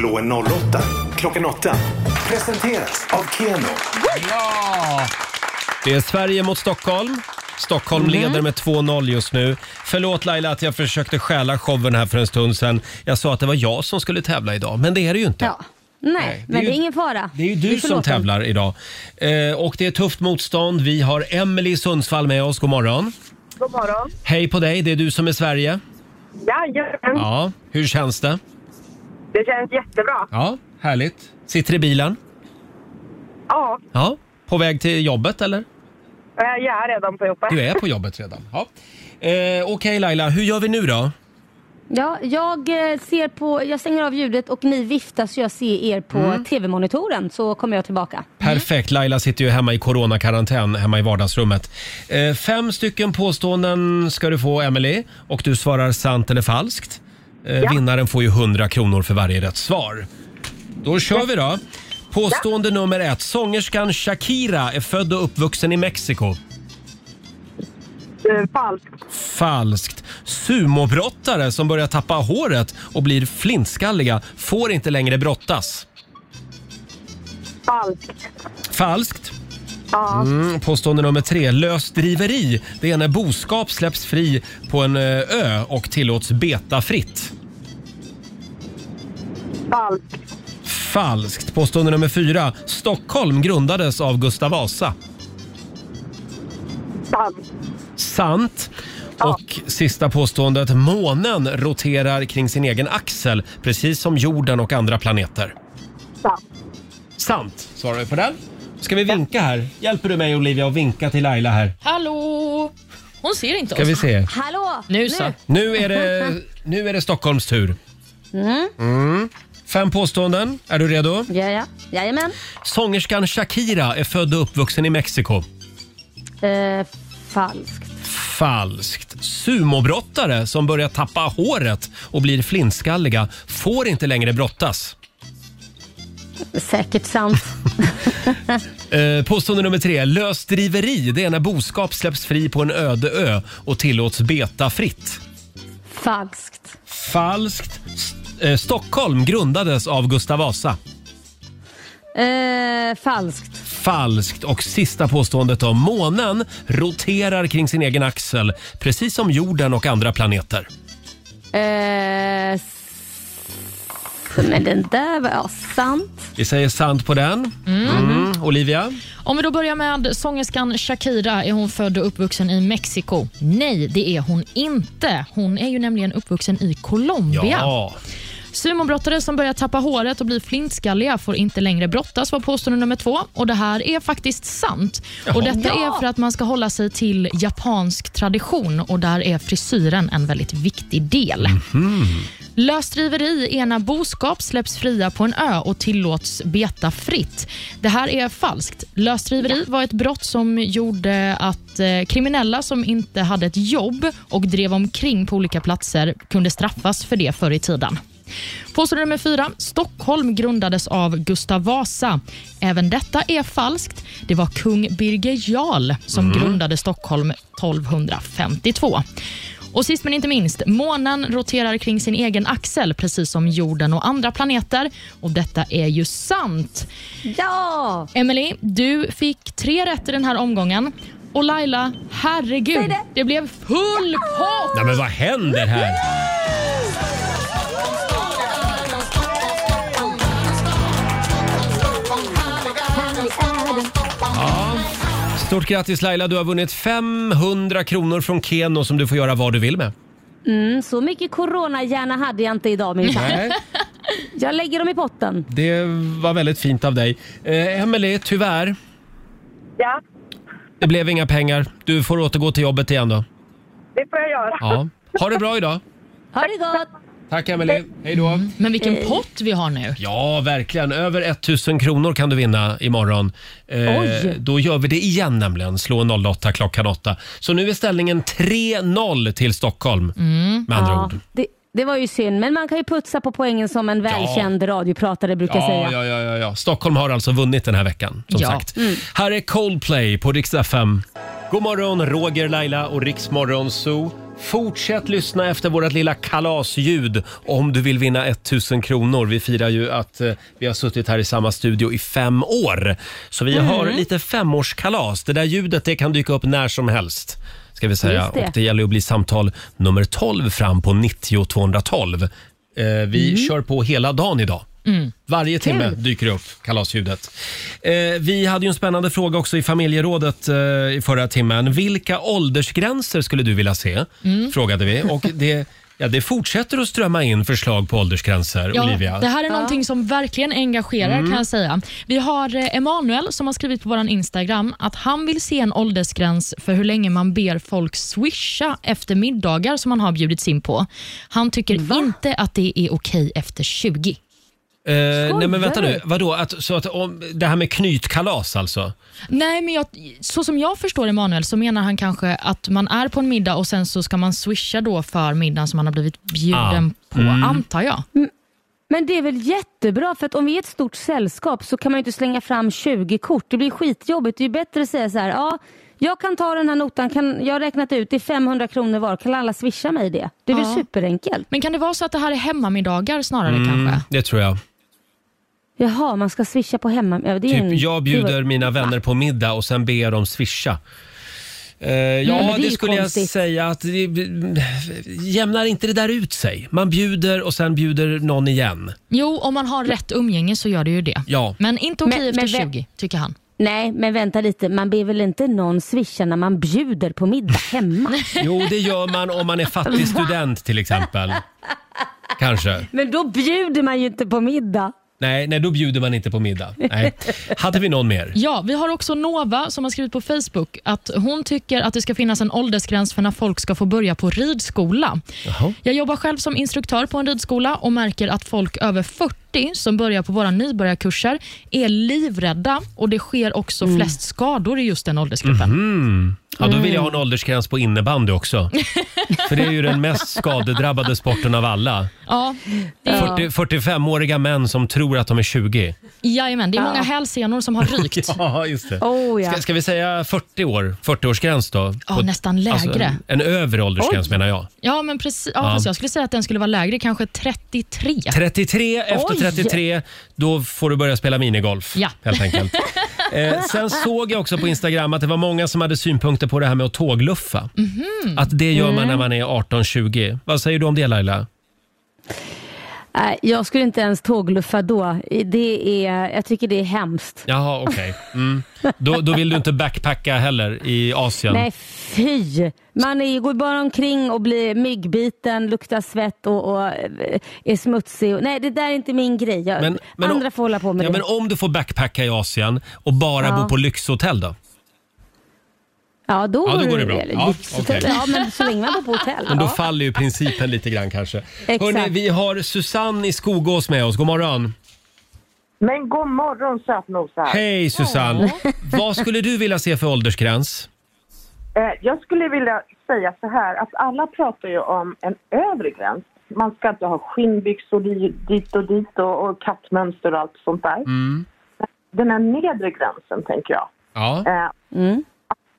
Slå en 08 klockan 8. Presenteras av Keno. Det är Sverige mot Stockholm. Stockholm leder med 2-0 just nu. Förlåt Laila att jag försökte stjäla showen här för en stund sedan. Jag sa att det var jag som skulle tävla idag, men det är det ju inte. Ja. Nej, Nej, det är men ju- det är ingen fara. Det är ju Vi du som förlåter. tävlar idag. Eh, och det är tufft motstånd. Vi har Emelie i Sundsvall med oss. God morgon. God morgon. Hej på dig, det är du som är Sverige. Jajamän, Ja, hur känns det? Det känns jättebra. Ja, härligt. Sitter i bilen? Ja, Ja. På väg till jobbet eller? jag är redan på jobbet. Du är på jobbet redan. Ja. Eh, Okej Laila, hur gör vi nu då? Ja, jag eh, ser på, jag stänger av ljudet och ni viftar så jag ser er på Mm. tv-monitoren så kommer jag tillbaka. Perfekt, Laila sitter ju hemma i coronakarantän hemma i vardagsrummet. Eh, fem stycken påståenden ska du få Emily och du svarar sant eller falskt. Eh, Vinnaren får ju 100 kronor för varje rätt svar. Då kör vi då. Påstående nummer ett. Sångerskan Shakira är född och uppvuxen i Mexiko. Eh, Falskt. Falskt. Sumobrottare som börjar tappa håret och blir flintskalliga får inte längre brottas. Falskt. Falskt. Ja. Mm, påstående nummer tre. Lösdriveri. Det är när boskap släpps fri på en eh, ö och tillåts beta fritt. Falskt. Falskt. Påstående nummer fyra. Stockholm grundades av Gustav Vasa. Sant. Sant. Och sista påståendet. Månen roterar kring sin egen axel precis som jorden och andra planeter. Sant. Sant, svarar vi på den. Ska vi vinka här? Hjälper du mig Olivia att vinka till Laila här? Hallå! Hon ser inte Ska oss. vi se. Hallå! Nu så. Nu är det, nu är det Stockholms tur. Mm. Fem påståenden. Är du redo? Ja, ja. Jajamän. Sångerskan Shakira är född och uppvuxen i Mexiko. Eh, falskt. Falskt. Sumobrottare som börjar tappa håret och blir flintskalliga får inte längre brottas. Säkert sant. Eh, påstående nummer tre. Lösdriveri. Det är när boskap släpps fri på en öde ö och tillåts beta fritt. falskt. Falskt. S- eh, Stockholm grundades av Gustav Vasa. Eh, falskt. Falskt. Och sista påståendet om månen roterar kring sin egen axel precis som jorden och andra planeter. Eh, s- Men den där var ja, sant. Vi säger sant på den. Mm. Olivia? Om vi då börjar med sångerskan Shakira. Är hon född och uppvuxen i Mexiko? Nej, det är hon inte. Hon är ju nämligen uppvuxen i Colombia. Ja. Sumobrottare som börjar tappa håret och blir flintskalliga får inte längre brottas, var påstående nummer två. Och Det här är faktiskt sant. Och Detta är för att man ska hålla sig till japansk tradition och där är frisyren en väldigt viktig del. Lösdriveri är när boskap släpps fria på en ö och tillåts beta fritt. Det här är falskt. Lösdriveri var ett brott som gjorde att eh, kriminella som inte hade ett jobb och drev omkring på olika platser kunde straffas för det förr i tiden. Påstående nummer fyra. Stockholm grundades av Gustav Vasa. Även detta är falskt. Det var kung Birger Jarl som grundade Stockholm 1252. Och Sist men inte minst, månen roterar kring sin egen axel precis som jorden och andra planeter. Och Detta är ju sant. Ja! Emily, du fick tre rätt i den här omgången. Och Laila, herregud, det. det blev full pott! Nej, men vad händer här? Stort grattis Laila, du har vunnit 500 kronor från Keno som du får göra vad du vill med. Mm, så mycket coronahjärna hade jag inte idag minsann. Nej, Jag lägger dem i potten. det var väldigt fint av dig. Eh, Emelie, tyvärr, Ja, det blev inga pengar. Du får återgå till jobbet igen då. det får jag göra. Ja. Ha det bra idag. Ha det gott! Tack Emelie. Hej då. Men vilken pott vi har nu. Ja, verkligen. Över 1000 kronor kan du vinna imorgon. Eh, Oj. då gör vi det igen nämligen. Slå 08 klockan 8. Så nu är ställningen 3-0 till Stockholm. Med andra Ja, ord. det, det var ju synd, men man kan ju putsa på poängen som en välkänd radiopratare brukar Ja, säga. ja, ja, ja, ja. Stockholm har alltså vunnit den här veckan. Som Ja. sagt. Här är Coldplay på Rix FM. God morgon, Roger, Laila och Riksmorgon Zoo. Fortsätt lyssna efter vårt lilla kalasljud om du vill vinna 1000 kronor. Vi firar ju att eh, vi har suttit här i samma studio i fem år. Så vi har lite femårskalas. Det där ljudet det kan dyka upp när som helst. Ska vi säga. Just det. Och det gäller att bli samtal nummer 12 fram på 90 212. Eh, vi kör på hela dagen idag. Varje timme dyker det upp kalasljudet. Eh, vi hade ju en spännande fråga också i familjerådet eh, i förra timmen. Vilka åldersgränser skulle du vilja se? Frågade vi. Och det, ja, det fortsätter att strömma in förslag på åldersgränser, Ja, Olivia. Det här är någonting som verkligen engagerar kan jag säga. Vi har eh, Emanuel som har skrivit på vår Instagram att han vill se en åldersgräns för hur länge man ber folk swisha efter middagar som man har bjudits in på. Han tycker inte att det är okej efter 20. Eh, nej men vänta du? nu, vadå? Att, så att, om, det här med knytkalas alltså? Nej, men jag, så som jag förstår Emanuel så menar han kanske att man är på en middag och sen så ska man swisha då för middagen som man har blivit bjuden Ah. på, antar jag. Men det är väl jättebra för att om vi är ett stort sällskap så kan man ju inte slänga fram 20 kort. Det blir skitjobbigt. Det är ju bättre att säga så här, ja, jag kan ta den här notan, kan, jag har räknat ut, det är 500 kronor var, kan alla swisha mig det? Det är Ja. väl superenkelt? Men kan det vara så att det här är hemmamiddagar snarare Mm. kanske? Det tror jag. Jaha, man ska swisha på hemma... Ja, det är en, Typ jag det bjuder mina vänner på middag och sen ber dem swisha. Eh, ja, men det är det ju skulle jag konstigt. säga att det, jämnar inte det där ut sig? Man bjuder och sen bjuder någon igen. Jo, om man har rätt umgänge så gör det ju det. Ja. Men inte okej Men- efter men vem- 20, tycker han. Nej, men vänta lite. Man ber väl inte någon swisha när man bjuder på middag hemma? Jo, det gör man om man är fattig student till exempel. Kanske. men då bjuder man ju inte på middag. Nej, nej, då bjuder man inte på middag. Nej. Hade vi någon mer? Ja, vi har också Nova som har skrivit på Facebook att hon tycker att det ska finnas en åldersgräns för när folk ska få börja på ridskola. Jaha. Jag jobbar själv som instruktör på en ridskola och märker att folk över 40 som börjar på våra nybörjarkurser är livrädda och det sker också Mm. flest skador i just den åldersgruppen. Ja, då vill jag ha en åldersgräns på innebandy också. För det är ju den mest skadedrabbade sporten av alla. Ja, det är, 40, 45-åriga män som tror att de är 20. jajamän, det är många hälsenor som har rykt. Ja, just det. Oh, ja. Ska, ska vi säga 40 år? 40-årsgräns då? Ja, På- nästan lägre. Alltså, en, en övre åldersgräns menar jag. Ja, men precis. Ja, Ja. Fast jag skulle säga att den skulle vara lägre, kanske 33. 33, efter Oj. 33, då får du börja spela minigolf. Ja. Helt enkelt. Eh, sen såg jag också på Instagram att det var många som hade synpunkter på det här med att tågluffa. Mhm. Att det gör Mm. man när man är 18-20. Vad säger du om det Laila? Nej, jag skulle inte ens tågluffa då. Det är, jag tycker det är hemskt. Jaha, okej. Mm. Då, då vill du inte backpacka heller i Asien? Nej, fy! Man är, går bara omkring och blir myggbiten, luktar svett och, och eh, är smutsig. Nej, det där är inte min grej. Jag, Men- men andra får hålla på med Ja, det. men om du får backpacka i Asien och bara Ja. bo på lyxhotell då? Ja, då, Ja, då går det bra. Ja, okej. ja, men så länge man bor på hotell. Men då ja. faller ju principen lite grann kanske. Exakt. Hörrni, vi har Susanne i Skogås med oss. God morgon. Men god morgon sötnosar. Hej Susanne! Vad skulle du vilja se för åldersgräns? Eh, jag skulle vilja säga så här att alla pratar ju om en övre gräns. Man ska inte ha skinnbyxor di- dit och dit och, och kattmönster och allt sånt där. Mm. Den här nedre gränsen tänker jag. Ja. Eh, bli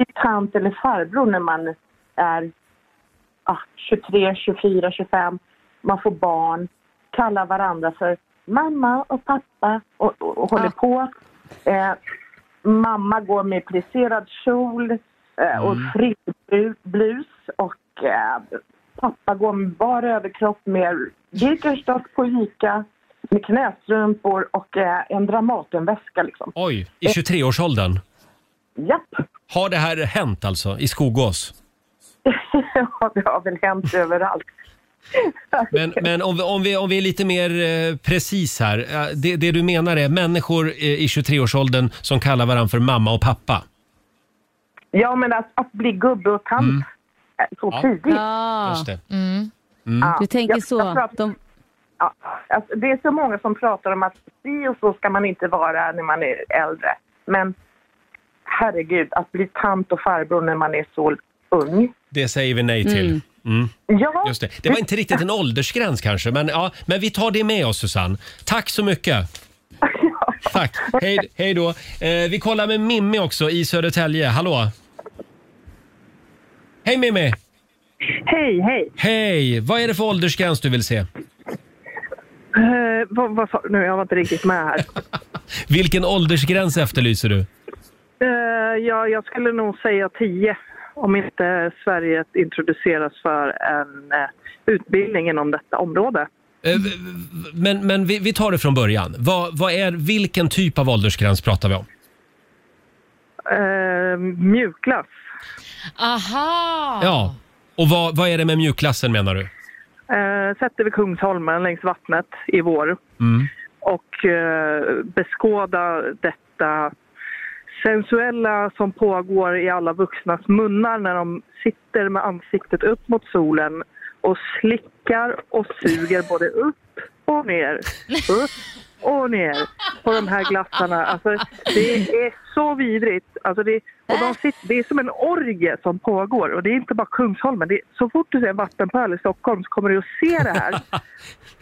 tant eller farbror när man är ah, 23, 24, 25. Man får barn. Kallar varandra för mamma och pappa och, och, och håller på. Eh, mamma går med plisserad kjol eh, och Mm. frillblus och eh, pappa går med bar överkropp med Birkenstock på Ica med knästrumpor och eh, en Dramatenväska liksom. Oj, i 23-årsåldern? Japp. Har det här hänt alltså, i Skogås? Ja, det har väl hänt överallt. Men, men om, vi, om, vi, om vi är lite mer eh, precis här. eh, Det, det du menar är människor eh, i 23-årsåldern som kallar varandra för mamma och pappa? Ja, men att, att bli gubbe och tant Mm. eh, så Ja. tidigt. Just det. Mm. Ja, Du tänker jag- så. jag pratar- De, Ja, alltså, det är så många som pratar om att si och så ska man inte vara när man är äldre. Men herregud, att bli tant och farbror när man är så ung. Det säger vi nej till. Mm. Mm. Ja. Just det. det var inte riktigt en åldersgräns kanske, men, ja, men vi tar det med oss Susanne. Tack så mycket. Tack. Hej, hej då. Eh, vi kollar med Mimmi också i Södertälje. Hallå? Hej Mimmi! Hej, hej. Hej! Vad är det för åldersgräns du vill se? Eh, vad, vad sa du nu? Jag var inte riktigt med här. Vilken åldersgräns efterlyser du? Eh, ja, jag skulle nog säga 10 om inte Sverige introduceras för en eh, utbildning inom detta område. Eh, Men, men vi, vi tar det från början. Vad, vad är, vilken typ av åldersgräns pratar vi om? Eh, mjukglass. Aha! Ja. Och vad, vad är det med mjukklassen menar du? Eh, sätter vi Kungsholmen längs vattnet i vår Mm. och eh, beskåda detta sensuella som pågår i alla vuxnas munnar när de sitter med ansiktet upp mot solen och slickar och suger både upp och ner, upp och ner på de här glassarna. Alltså, det är så vidrigt. Alltså, det, och de sitter, det är som en orgie som pågår och det är inte bara Kungsholmen. Det är, så fort du ser en vattenpöl i Stockholm så kommer du att se det här.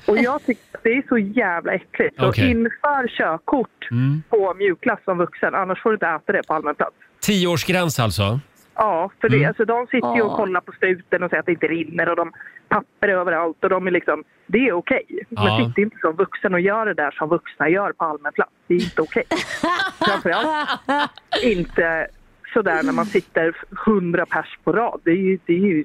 Och jag tycker att det är så jävla äckligt. Så Okej. inför körkort Mm. på mjukglass som vuxen, annars får du inte äta det på allmän plats. Tioårsgräns alltså? Ja, för det, Mm. alltså, de sitter ju och kollar på struten och säger att det inte rinner och de papper överallt och de är liksom, det är okej. Ja. Men sitt inte som vuxen och gör det där som vuxna gör på allmän plats. Det är inte okej. Framförallt inte sådär när man sitter hundra pers på rad. Det är ju, det är ju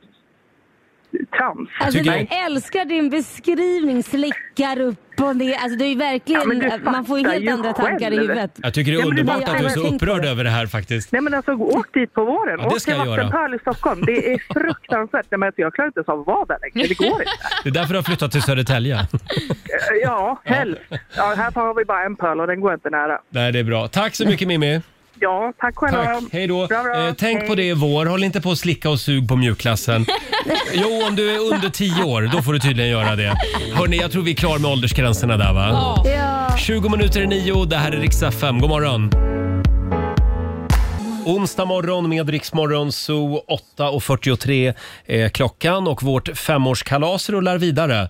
trams. alltså, jag älskar din beskrivning, slickar upp och ner. Alltså, det är ju verkligen, Ja, man får ju helt ju andra tankar i själv. huvudet. Jag tycker det är Ja, men det underbart att du är så upprörd över det här faktiskt. Nej men alltså åk dit på våren. Ja, det åk ska till jag göra. Vattenpöl i Stockholm. Det är fruktansvärt. Nej, men alltså, jag klarar inte ens av att vara där längre. Det går inte. Det är därför du har flyttat till Södertälje. Eh, Ja, helst. Ja, här har vi bara en pöl och den går inte nära. Nej, det är bra. Tack så mycket Mimmi. Ja, tack själva. Tack. Hej då. Bra, bra. Eh, tänk på det i vår. Håll inte på att slicka och sug på mjukklassen. Jo, om du är under 10 år, då får du tydligen göra det. Hörni, jag tror vi är klar med åldersgränserna där va? Ja. 20 minuter i nio, det här är riksdag 5. God morgon. Onsdag morgon med Riksmorgon Zoo 8.43 är klockan och vårt femårskalas rullar vidare.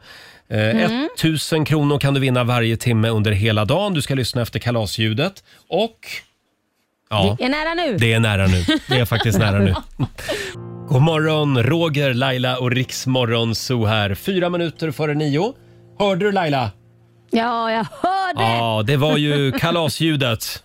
Eh, Mm. 1000 kronor kan du vinna varje timme under hela dagen. Du ska lyssna efter kalasljudet och... Ja, Det är nära nu. det är nära nu. Det är faktiskt nära nu. God morgon, Roger, Laila och Riksmorgon Zoo här. Fyra minuter före nio. Hörde du Laila? Ja, jag hörde. Ja, det var ju kalasljudet.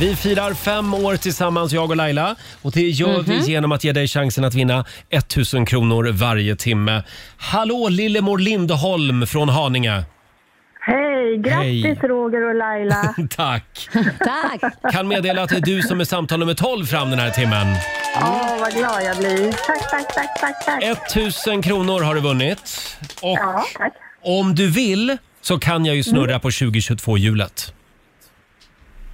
Vi firar fem år tillsammans, jag och Laila. Och det gör vi Mhm. genom att ge dig chansen att vinna 1000 kronor varje timme. Hallå Lillemor Lindholm från Haninge. Hej! Grattis Hej. Roger och Laila. Tack. Tack! Kan meddela att det är du som är samtal nummer 12 fram den här timmen. Åh, vad glad jag blir. Tack, tack, tack, tack, tack. 1000 kronor har du vunnit. Och Ja, tack. om du vill så kan jag ju snurra på 2022-hjulet.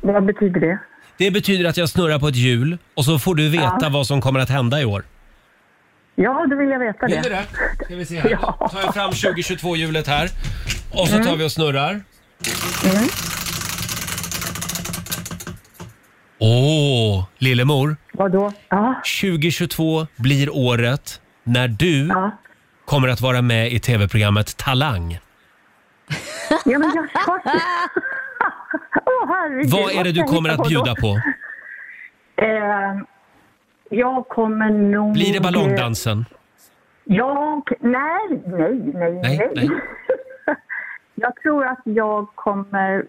Vad betyder det? Det betyder att jag snurrar på ett hjul och så får du veta Ja. vad som kommer att hända i år. Ja, då vill jag veta Vill du det. det? Ska vi se här. Då tar jag fram 2022-hjulet här. Och så tar vi och snurrar. Åh, Lillemor. Vadå? Ja. 2022 blir året när du Ja. kommer att vara med i tv-programmet Talang. Ja, men jag sa Åh, herregud. Vad är det du kommer att bjuda på? Eh, jag kommer nog... Blir det ballongdansen? Jag... Nej, nej, nej, Nej, nej. Jag tror att jag kommer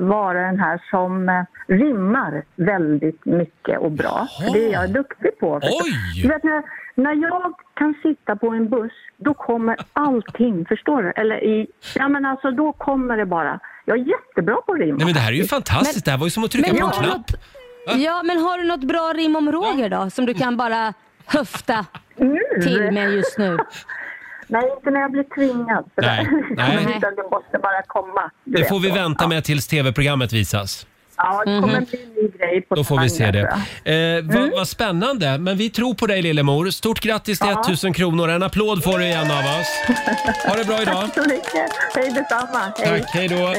vara den här som eh, rimmar väldigt mycket och bra. För det är jag duktig på. Oj! Du vet, när, när jag kan sitta på en buss, då kommer allting, förstår du? Eller i... Ja, men alltså då kommer det bara. Jag är jättebra på att rimma. Nej men det här är ju fantastiskt. det här var ju som att trycka Men på en knapp. något, ja, men har du något bra rim om Roger då? Som du kan bara höfta till med just nu? Nej, inte när jag blir tvingad. Nej, nej. Utan det måste bara komma. du Det vet. får vi vänta med tills tv-programmet visas. Ja, det kommer bli en ny grej på Då får vi se det. tror jag. Eh, vad, vad spännande. Men vi tror på dig Lillemor. Stort grattis till Ja. 1000 kronor. En applåd får du igen av oss. Ha det bra idag. Tack så mycket. Hej detsamma. Hej. Tack, hej då.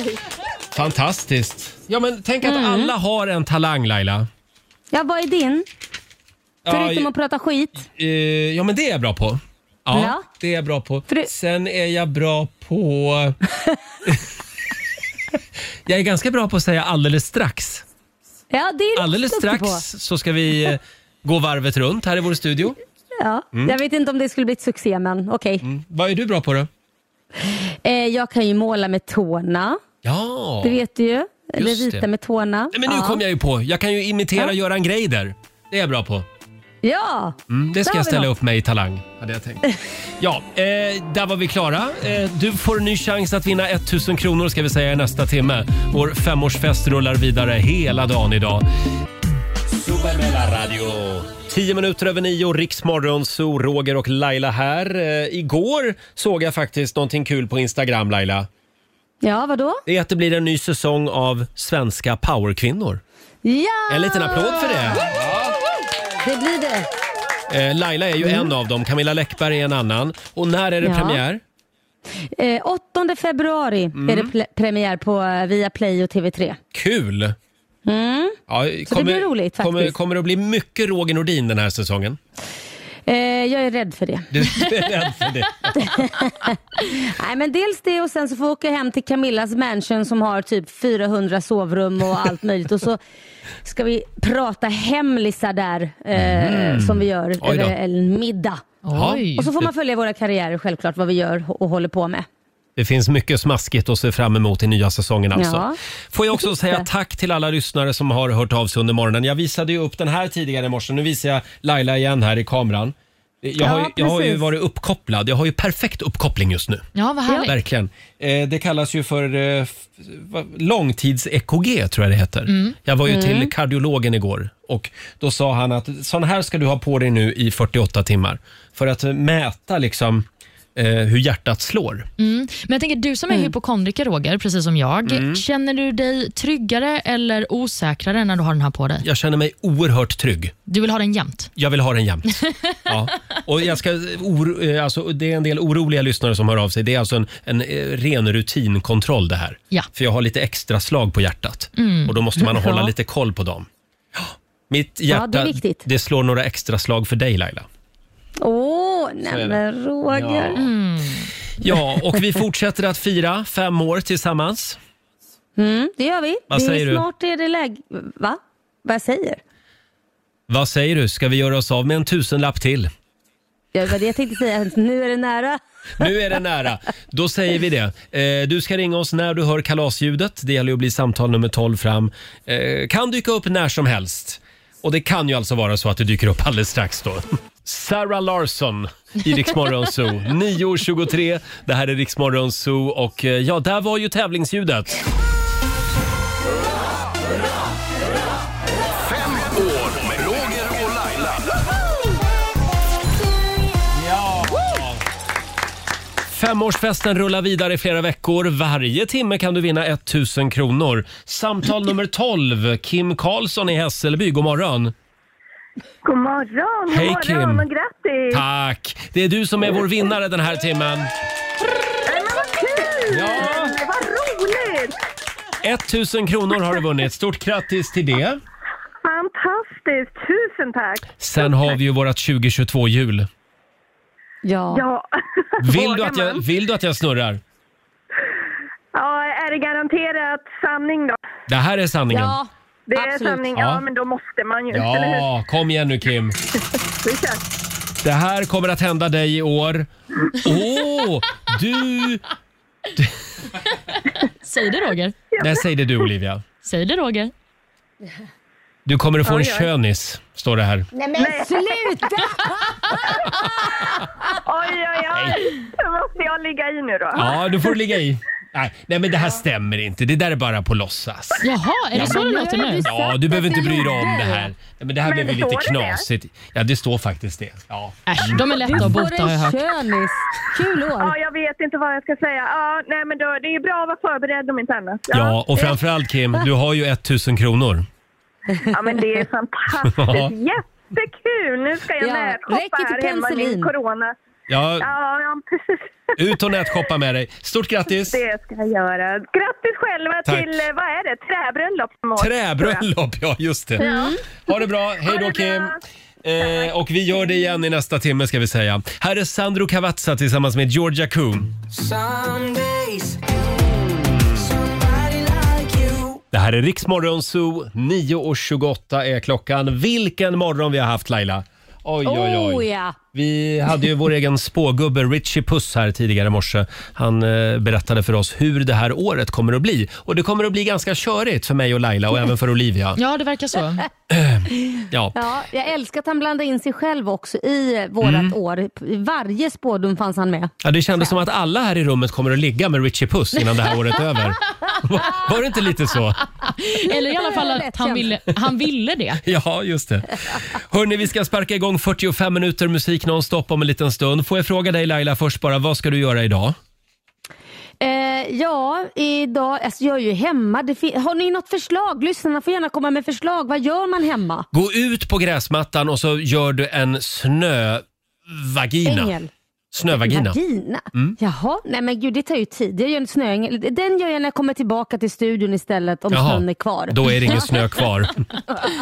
Fantastiskt. Ja, men tänk att alla har en talang Laila. Ja, vad är din? Ja, Förutom att prata skit. eh, ja, men det är jag bra på. Ja, Ja. Det är jag bra på. Sen är jag bra på... jag är ganska bra på att säga alldeles strax. Ja, det är du Alldeles duktig strax På. så ska vi eh, gå varvet runt här i vår studio. Ja. Mm. Jag vet inte om det skulle bli ett succé, men okej. Vad är du bra på då? Eh, jag kan ju måla med tårna. Ja. Det vet du ju. Eller Just rita det. med tårna. Nej, men nu ja. kom jag ju på. Jag kan ju imitera Göran Greider. Det är jag bra på. Ja! Mm, det ska jag ställa upp med i Talang, hade jag tänkt. Ja, eh, där var vi klara. Eh, du får en ny chans att vinna 1000 kronor ska vi säga i nästa timme. Vår femårsfest rullar vidare hela dagen idag. Radio. Tio minuter över nio, Riksmorgon, så Roger och Laila här. Eh, igår såg jag faktiskt någonting kul på Instagram, Laila. Ja, vadå? Det är att det blir en ny säsong av Svenska powerkvinnor. Ja! En liten applåd för det. Det blir det. Eh, Laila är ju en av dem, Camilla Läckberg är en annan. Och när är det Ja. premiär? Eh, 8 februari Mm. är det ple- premiär på eh, Viaplay och TV3. Kul! Mm. Ja, blir roligt kommer, faktiskt. kommer det att bli mycket Roger Nordin den här säsongen? Eh, jag är rädd för det. Du är rädd för det? Nej, men dels det och sen så får jag åka hem till Camillas mansion som har typ 400 sovrum och allt möjligt. Och så ska vi prata hemlisar där eh, Mm. som vi gör över en middag. Oj. Och så får man följa våra karriärer självklart, vad vi gör och håller på med. Det finns mycket smaskigt att se fram emot i nya säsongen alltså. Ja. Får jag också säga tack till alla lyssnare som har hört av sig under morgonen. Jag visade ju upp den här tidigare i morse. Nu visar jag Laila igen här i kameran. Jag, har, ju- Ja, jag har ju precis. varit uppkopplad. Jag har ju perfekt uppkoppling just nu. Ja, vad härligt. Verkligen. Eh, det kallas ju för eh, f- långtids-EKG tror jag det heter. Mm. Jag var ju Mm. till kardiologen igår och då sa han att sån här ska du ha på dig nu i 48 timmar för att eh, mäta liksom eh, hur hjärtat slår. Mm. Men jag tänker, du som är hypokondriker Roger, precis som jag, Mm. känner du dig tryggare eller osäkrare när du har den här på dig? Jag känner mig oerhört trygg. Du vill ha den jämt? Jag vill ha den jämt. Ja. Och jag ska, oro, eh, alltså, det är en del oroliga lyssnare som hör av sig. Det är alltså en, en eh, ren rutinkontroll det här. Ja. För jag har lite extra slag på hjärtat. Mm. Och då måste man hålla lite koll på dem. Ja. Mitt Ja, hjärta, det är viktigt. det slår några extra slag för dig Laila. Åh, nej är det. men Roger. Ja. Ja, och vi fortsätter att fira fem år tillsammans. Mm, det gör vi. Vad det säger är du? snart är det läge... Va? Vad jag säger? Vad säger du? Ska vi göra oss av med en tusenlapp till? Ja, det var det jag tänkte säga. Nu är det nära. Nu är det nära. Då säger vi det. Eh, du ska ringa oss när du hör kalasljudet. Det gäller ju att bli samtal nummer 12 fram. Eh, kan dyka upp när som helst. Och det kan ju alltså vara så att det dyker upp alldeles strax då. Sarah Larsson i Rix Morgon Zoo. 9.23. Det här är Rix Morgon Zoo och eh, ja, där var ju tävlingsljudet. Fem år med Roger och Laila. Ja. Femårsfesten rullar vidare i flera veckor. Varje timme kan du vinna 1000 kronor. Samtal nummer 12, Kim Karlsson i Hässelby. God morgon. God morgon, god Hej, morgon Kim. och grattis! Tack! Det är du som är vår vinnare den här timmen. Nej, men vad kul! Ja. Vad roligt! 1000 kronor har du vunnit. Stort grattis till det. Fantastiskt, tusen tack! Sen har vi ju vårat 2022-hjul. Ja. Ja. Vill, du Vågar att jag- man? vill du att jag snurrar? Ja, är det garanterat sanning då? Det här är sanningen. Ja, Det är absolut. sanning, Ja. ja. men då måste man ju, eller hur? Ja, kom igen nu Kim. Vi kör. Det här kommer att hända dig i år. Åh, du... Säg det Roger. Nej, säg det du Olivia. Säg det Roger. Du kommer att få en Oj, oj. könis, står det här. Nej men sluta! Oj, oj, oj! Då måste jag ligga i nu då. Ja, du får ligga i. Nej, nej, men det här stämmer inte. Det där är bara på låtsas. Jaha, är det så det låter nu? Ja, du behöver inte bry dig om det här. Nej, men det här Men blev ju lite står det det? knasigt. Ja, det står faktiskt det. Ja. Äsch, de är lätta Du att bota har jag hört. könis. Kul år. Ja, jag vet inte vad jag ska säga. Ja, nej, men då, det är bra att vara förberedd om inte annat. ja, och framförallt Kim, du har ju 1000 kronor. Ja, men det är fantastiskt. Jättekul! Nu ska jag Ja, nätshoppa räcker till här hemma i min corona. Ja, Ja, ja, precis. ut och nätshoppa med dig. Stort grattis! Det ska jag göra. Grattis själva Tack. till, eh, vad är det, träbröllop tror. Träbröllop, ja just det. Ha det bra, hej då det Kim! bra. Eh, och vi gör det igen i nästa timme ska vi säga. Här är Sandro Cavazza tillsammans med Georgia Coon. Det här är Riksmorgon Zoo, 9.28 är klockan. Vilken morgon vi har haft Laila! Oj, oj, oj. Oh ja. Vi hade ju vår egen spågubbe Richie Puss här tidigare i morse. Han eh, berättade för oss hur det här året kommer att bli. Och det kommer att bli ganska körigt för mig och Laila och även för Olivia. Ja, det verkar så. Ja. Ja, jag älskar att han blandar in sig själv också i vårat Mm. år. I varje spådom fanns han med. Ja, det kändes som att alla här i rummet kommer att ligga med Richie Puss innan det här året är över. Var- Var det inte lite så? Eller i alla fall att han ville, han ville det. Ja, just det. Hörni, vi ska sparka igång 45 minuter musik nonstop om en liten stund. Får jag fråga dig Laila först bara, vad ska du göra idag? Eh, ja, idag, alltså jag är ju hemma. Har ni något förslag? Lyssnarna får gärna komma med förslag. Vad gör man hemma? Gå ut på gräsmattan och så gör du en snövagina. Ängel. Snövagina. Vagina? Mm. Jaha, nej men gud det tar ju tid. Jag gör en snöängel. Den gör jag när jag kommer tillbaka till studion istället om Jaha, snön är kvar. Då är det ingen snö kvar.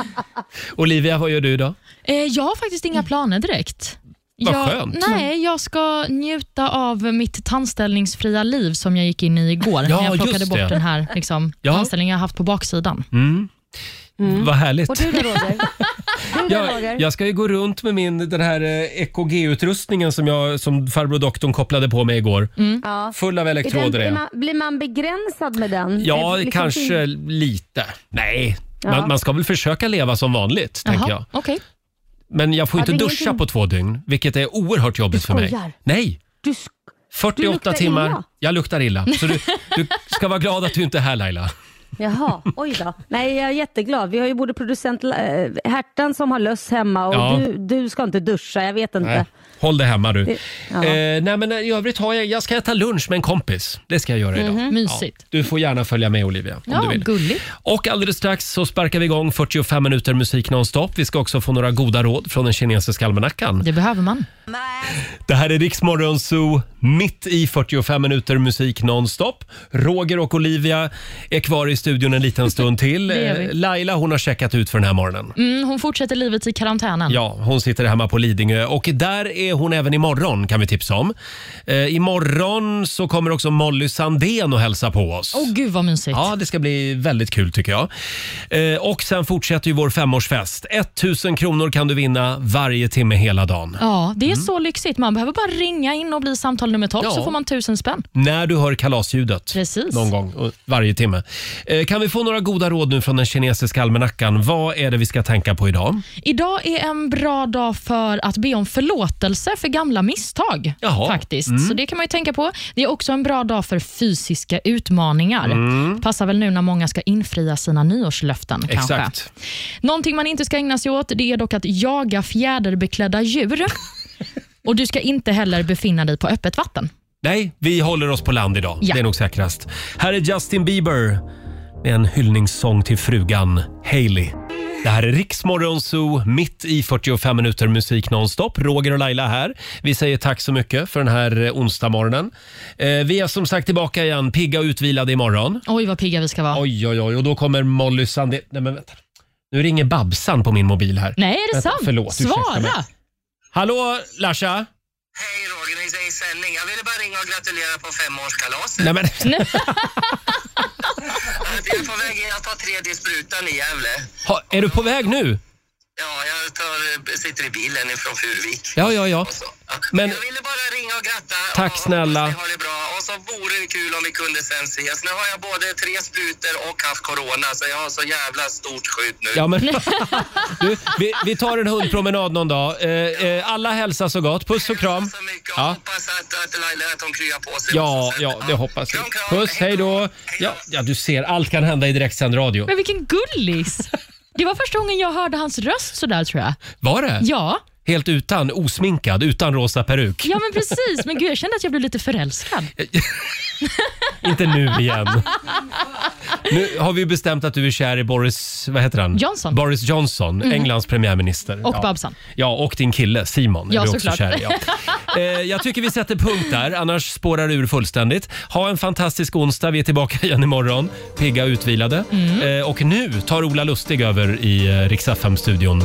Olivia, vad gör du idag? Eh, jag har faktiskt inga planer direkt. Vad jag, skönt. Nej, jag ska njuta av mitt tandställningsfria liv som jag gick in i igår. Ja, när jag plockade bort det. den här liksom, Ja. tandställningen jag haft på baksidan. Mm. Vad härligt. Och du då Roger? Du då Jag, Roger? jag ska ju gå runt med min den här eh, EKG-utrustningen som, jag, som farbror doktorn kopplade på mig igår. Ja. Full av elektroder den, är man, blir man begränsad med den? Ja, liksom kanske fin- lite. Nej, Ja. man, man ska väl försöka leva som vanligt, tänker jag. okej. Men jag får Ja, inte det är duscha ingenting- på två dygn, vilket är oerhört jobbigt för mig. skojar. Nej, Du, sk- 48 luktar timmar. illa. Jag luktar illa. Så du, du ska vara glad att du inte är här Laila. Jaha, oj då. Nej, jag är jätteglad. Vi har ju både producent äh, Hertan som har löss hemma och Ja. du, du ska inte duscha, jag vet inte. Nej, håll dig hemma du. Det- ja. Eh, nej, men i övrigt har jag, jag ska äta lunch med en kompis. Det ska jag göra idag. Mhm. Mysigt. Du får gärna följa med Olivia om Ja, du vill. gulligt. Och alldeles strax så sparkar vi igång 45 minuter musik nonstop. Vi ska också få några goda råd från den kinesiska almanackan. Det behöver man. Det här är Riksmorgon Zoo, mitt i 45 minuter musik nonstop. Roger och Olivia är kvar i studion en liten stund till. Det är vi. Eh, Laila hon har checkat ut för den här morgonen. Mm, hon fortsätter livet i karantänen. Ja, hon sitter hemma på Lidingö och där är hon även imorgon kan vi tipsa om. Eh, imorgon så kommer också Molly Sandén och hälsa på oss. Åh gud vad mysigt. Ja, det ska bli väldigt kul tycker jag. Eh, och sen fortsätter ju vår femårsfest. 1000 kronor kan du vinna varje timme hela dagen. Ja, det är så lyxigt. Man behöver bara ringa in och bli samtal nummer 12 Ja. så får man tusen spänn. När du hör kalasljudet. Precis. Någon gång och varje timme. Eh, kan vi få några goda råd nu från den kinesiska almanackan? Vad är det vi ska tänka på idag? Idag är en bra dag för att be om förlåtelse för gamla misstag. Jaha. faktiskt. Mm. Så Det kan man ju tänka på. Det är också en bra dag för fysiska utmaningar. Mm. Passar väl nu när många ska infria sina nyårslöften. Kanske. Exakt. Någonting man inte ska ägna sig åt det är dock att jaga fjäderbeklädda djur. Och Du ska inte heller befinna dig på öppet vatten. Nej, vi håller oss på land idag. Ja. Det är nog säkrast. Här är Justin Bieber med en hyllningssång till frugan Hailey. Det här är Riksmorgon Zoo, mitt i 45 minuter musik nonstop. Roger och Laila här. Vi säger tack så mycket för den här eh, onsdagsmorgonen. Eh, vi är som sagt tillbaka igen, pigga och utvilade imorgon. Oj, vad pigga vi ska vara. Oj, oj, oj. Och då kommer Molly Sandén... Nej, men vänta. Nu ringer Babsan på min mobil här. Nej, är det Vänta, sant? Förlåt, ursäkta Svara! mig. Hallå, Larsa? Hej Roger, ni är i sändning. Jag ville bara ringa och gratulera på femårskalaset. Nej, men... Jag är på väg in, jag tar tredje sprutan i Gävle. Ha, är du på väg nu? Ja, jag tar, sitter i bilen ifrån Furuvik. Ja, ja, ja. Men Jag ville bara ringa och gratta. tack snälla. Ha det bra. Och så vore det kul om vi kunde sen ses. Nu har jag både tre sprutor och haft corona, så jag har så jävla stort skydd nu. Ja, men, du, vi, vi tar en hundpromenad någon dag. Eh, eh, alla hälsar så gott. Puss och kram. Ja, Hoppas att, att Laila att hon kryar på sig. ja, ja det hoppas vi. Puss, hej då. Ja, ja, du ser, allt kan hända i direktsänd radio. Men vilken gullis! Det var första gången jag hörde hans röst sådär tror jag. Var det? Ja, Helt utan, osminkad, utan rosa peruk. ja men precis. Men gud, jag kände att jag blev lite förälskad. Inte nu igen. Nu har vi bestämt att du är kär i Boris, vad heter han? Johnson. Boris Johnson, Mhm. Englands premiärminister. Och ja. Babsan. Ja, och din kille Simon Ja, är du också såklart. kär i. Ja. Eh, jag tycker vi sätter punkt där, annars spårar det ur fullständigt. Ha en fantastisk onsdag. Vi är tillbaka igen imorgon, pigga och utvilade. Mm. Eh, och nu tar Ola Lustig över i eh, Rix FM-studion.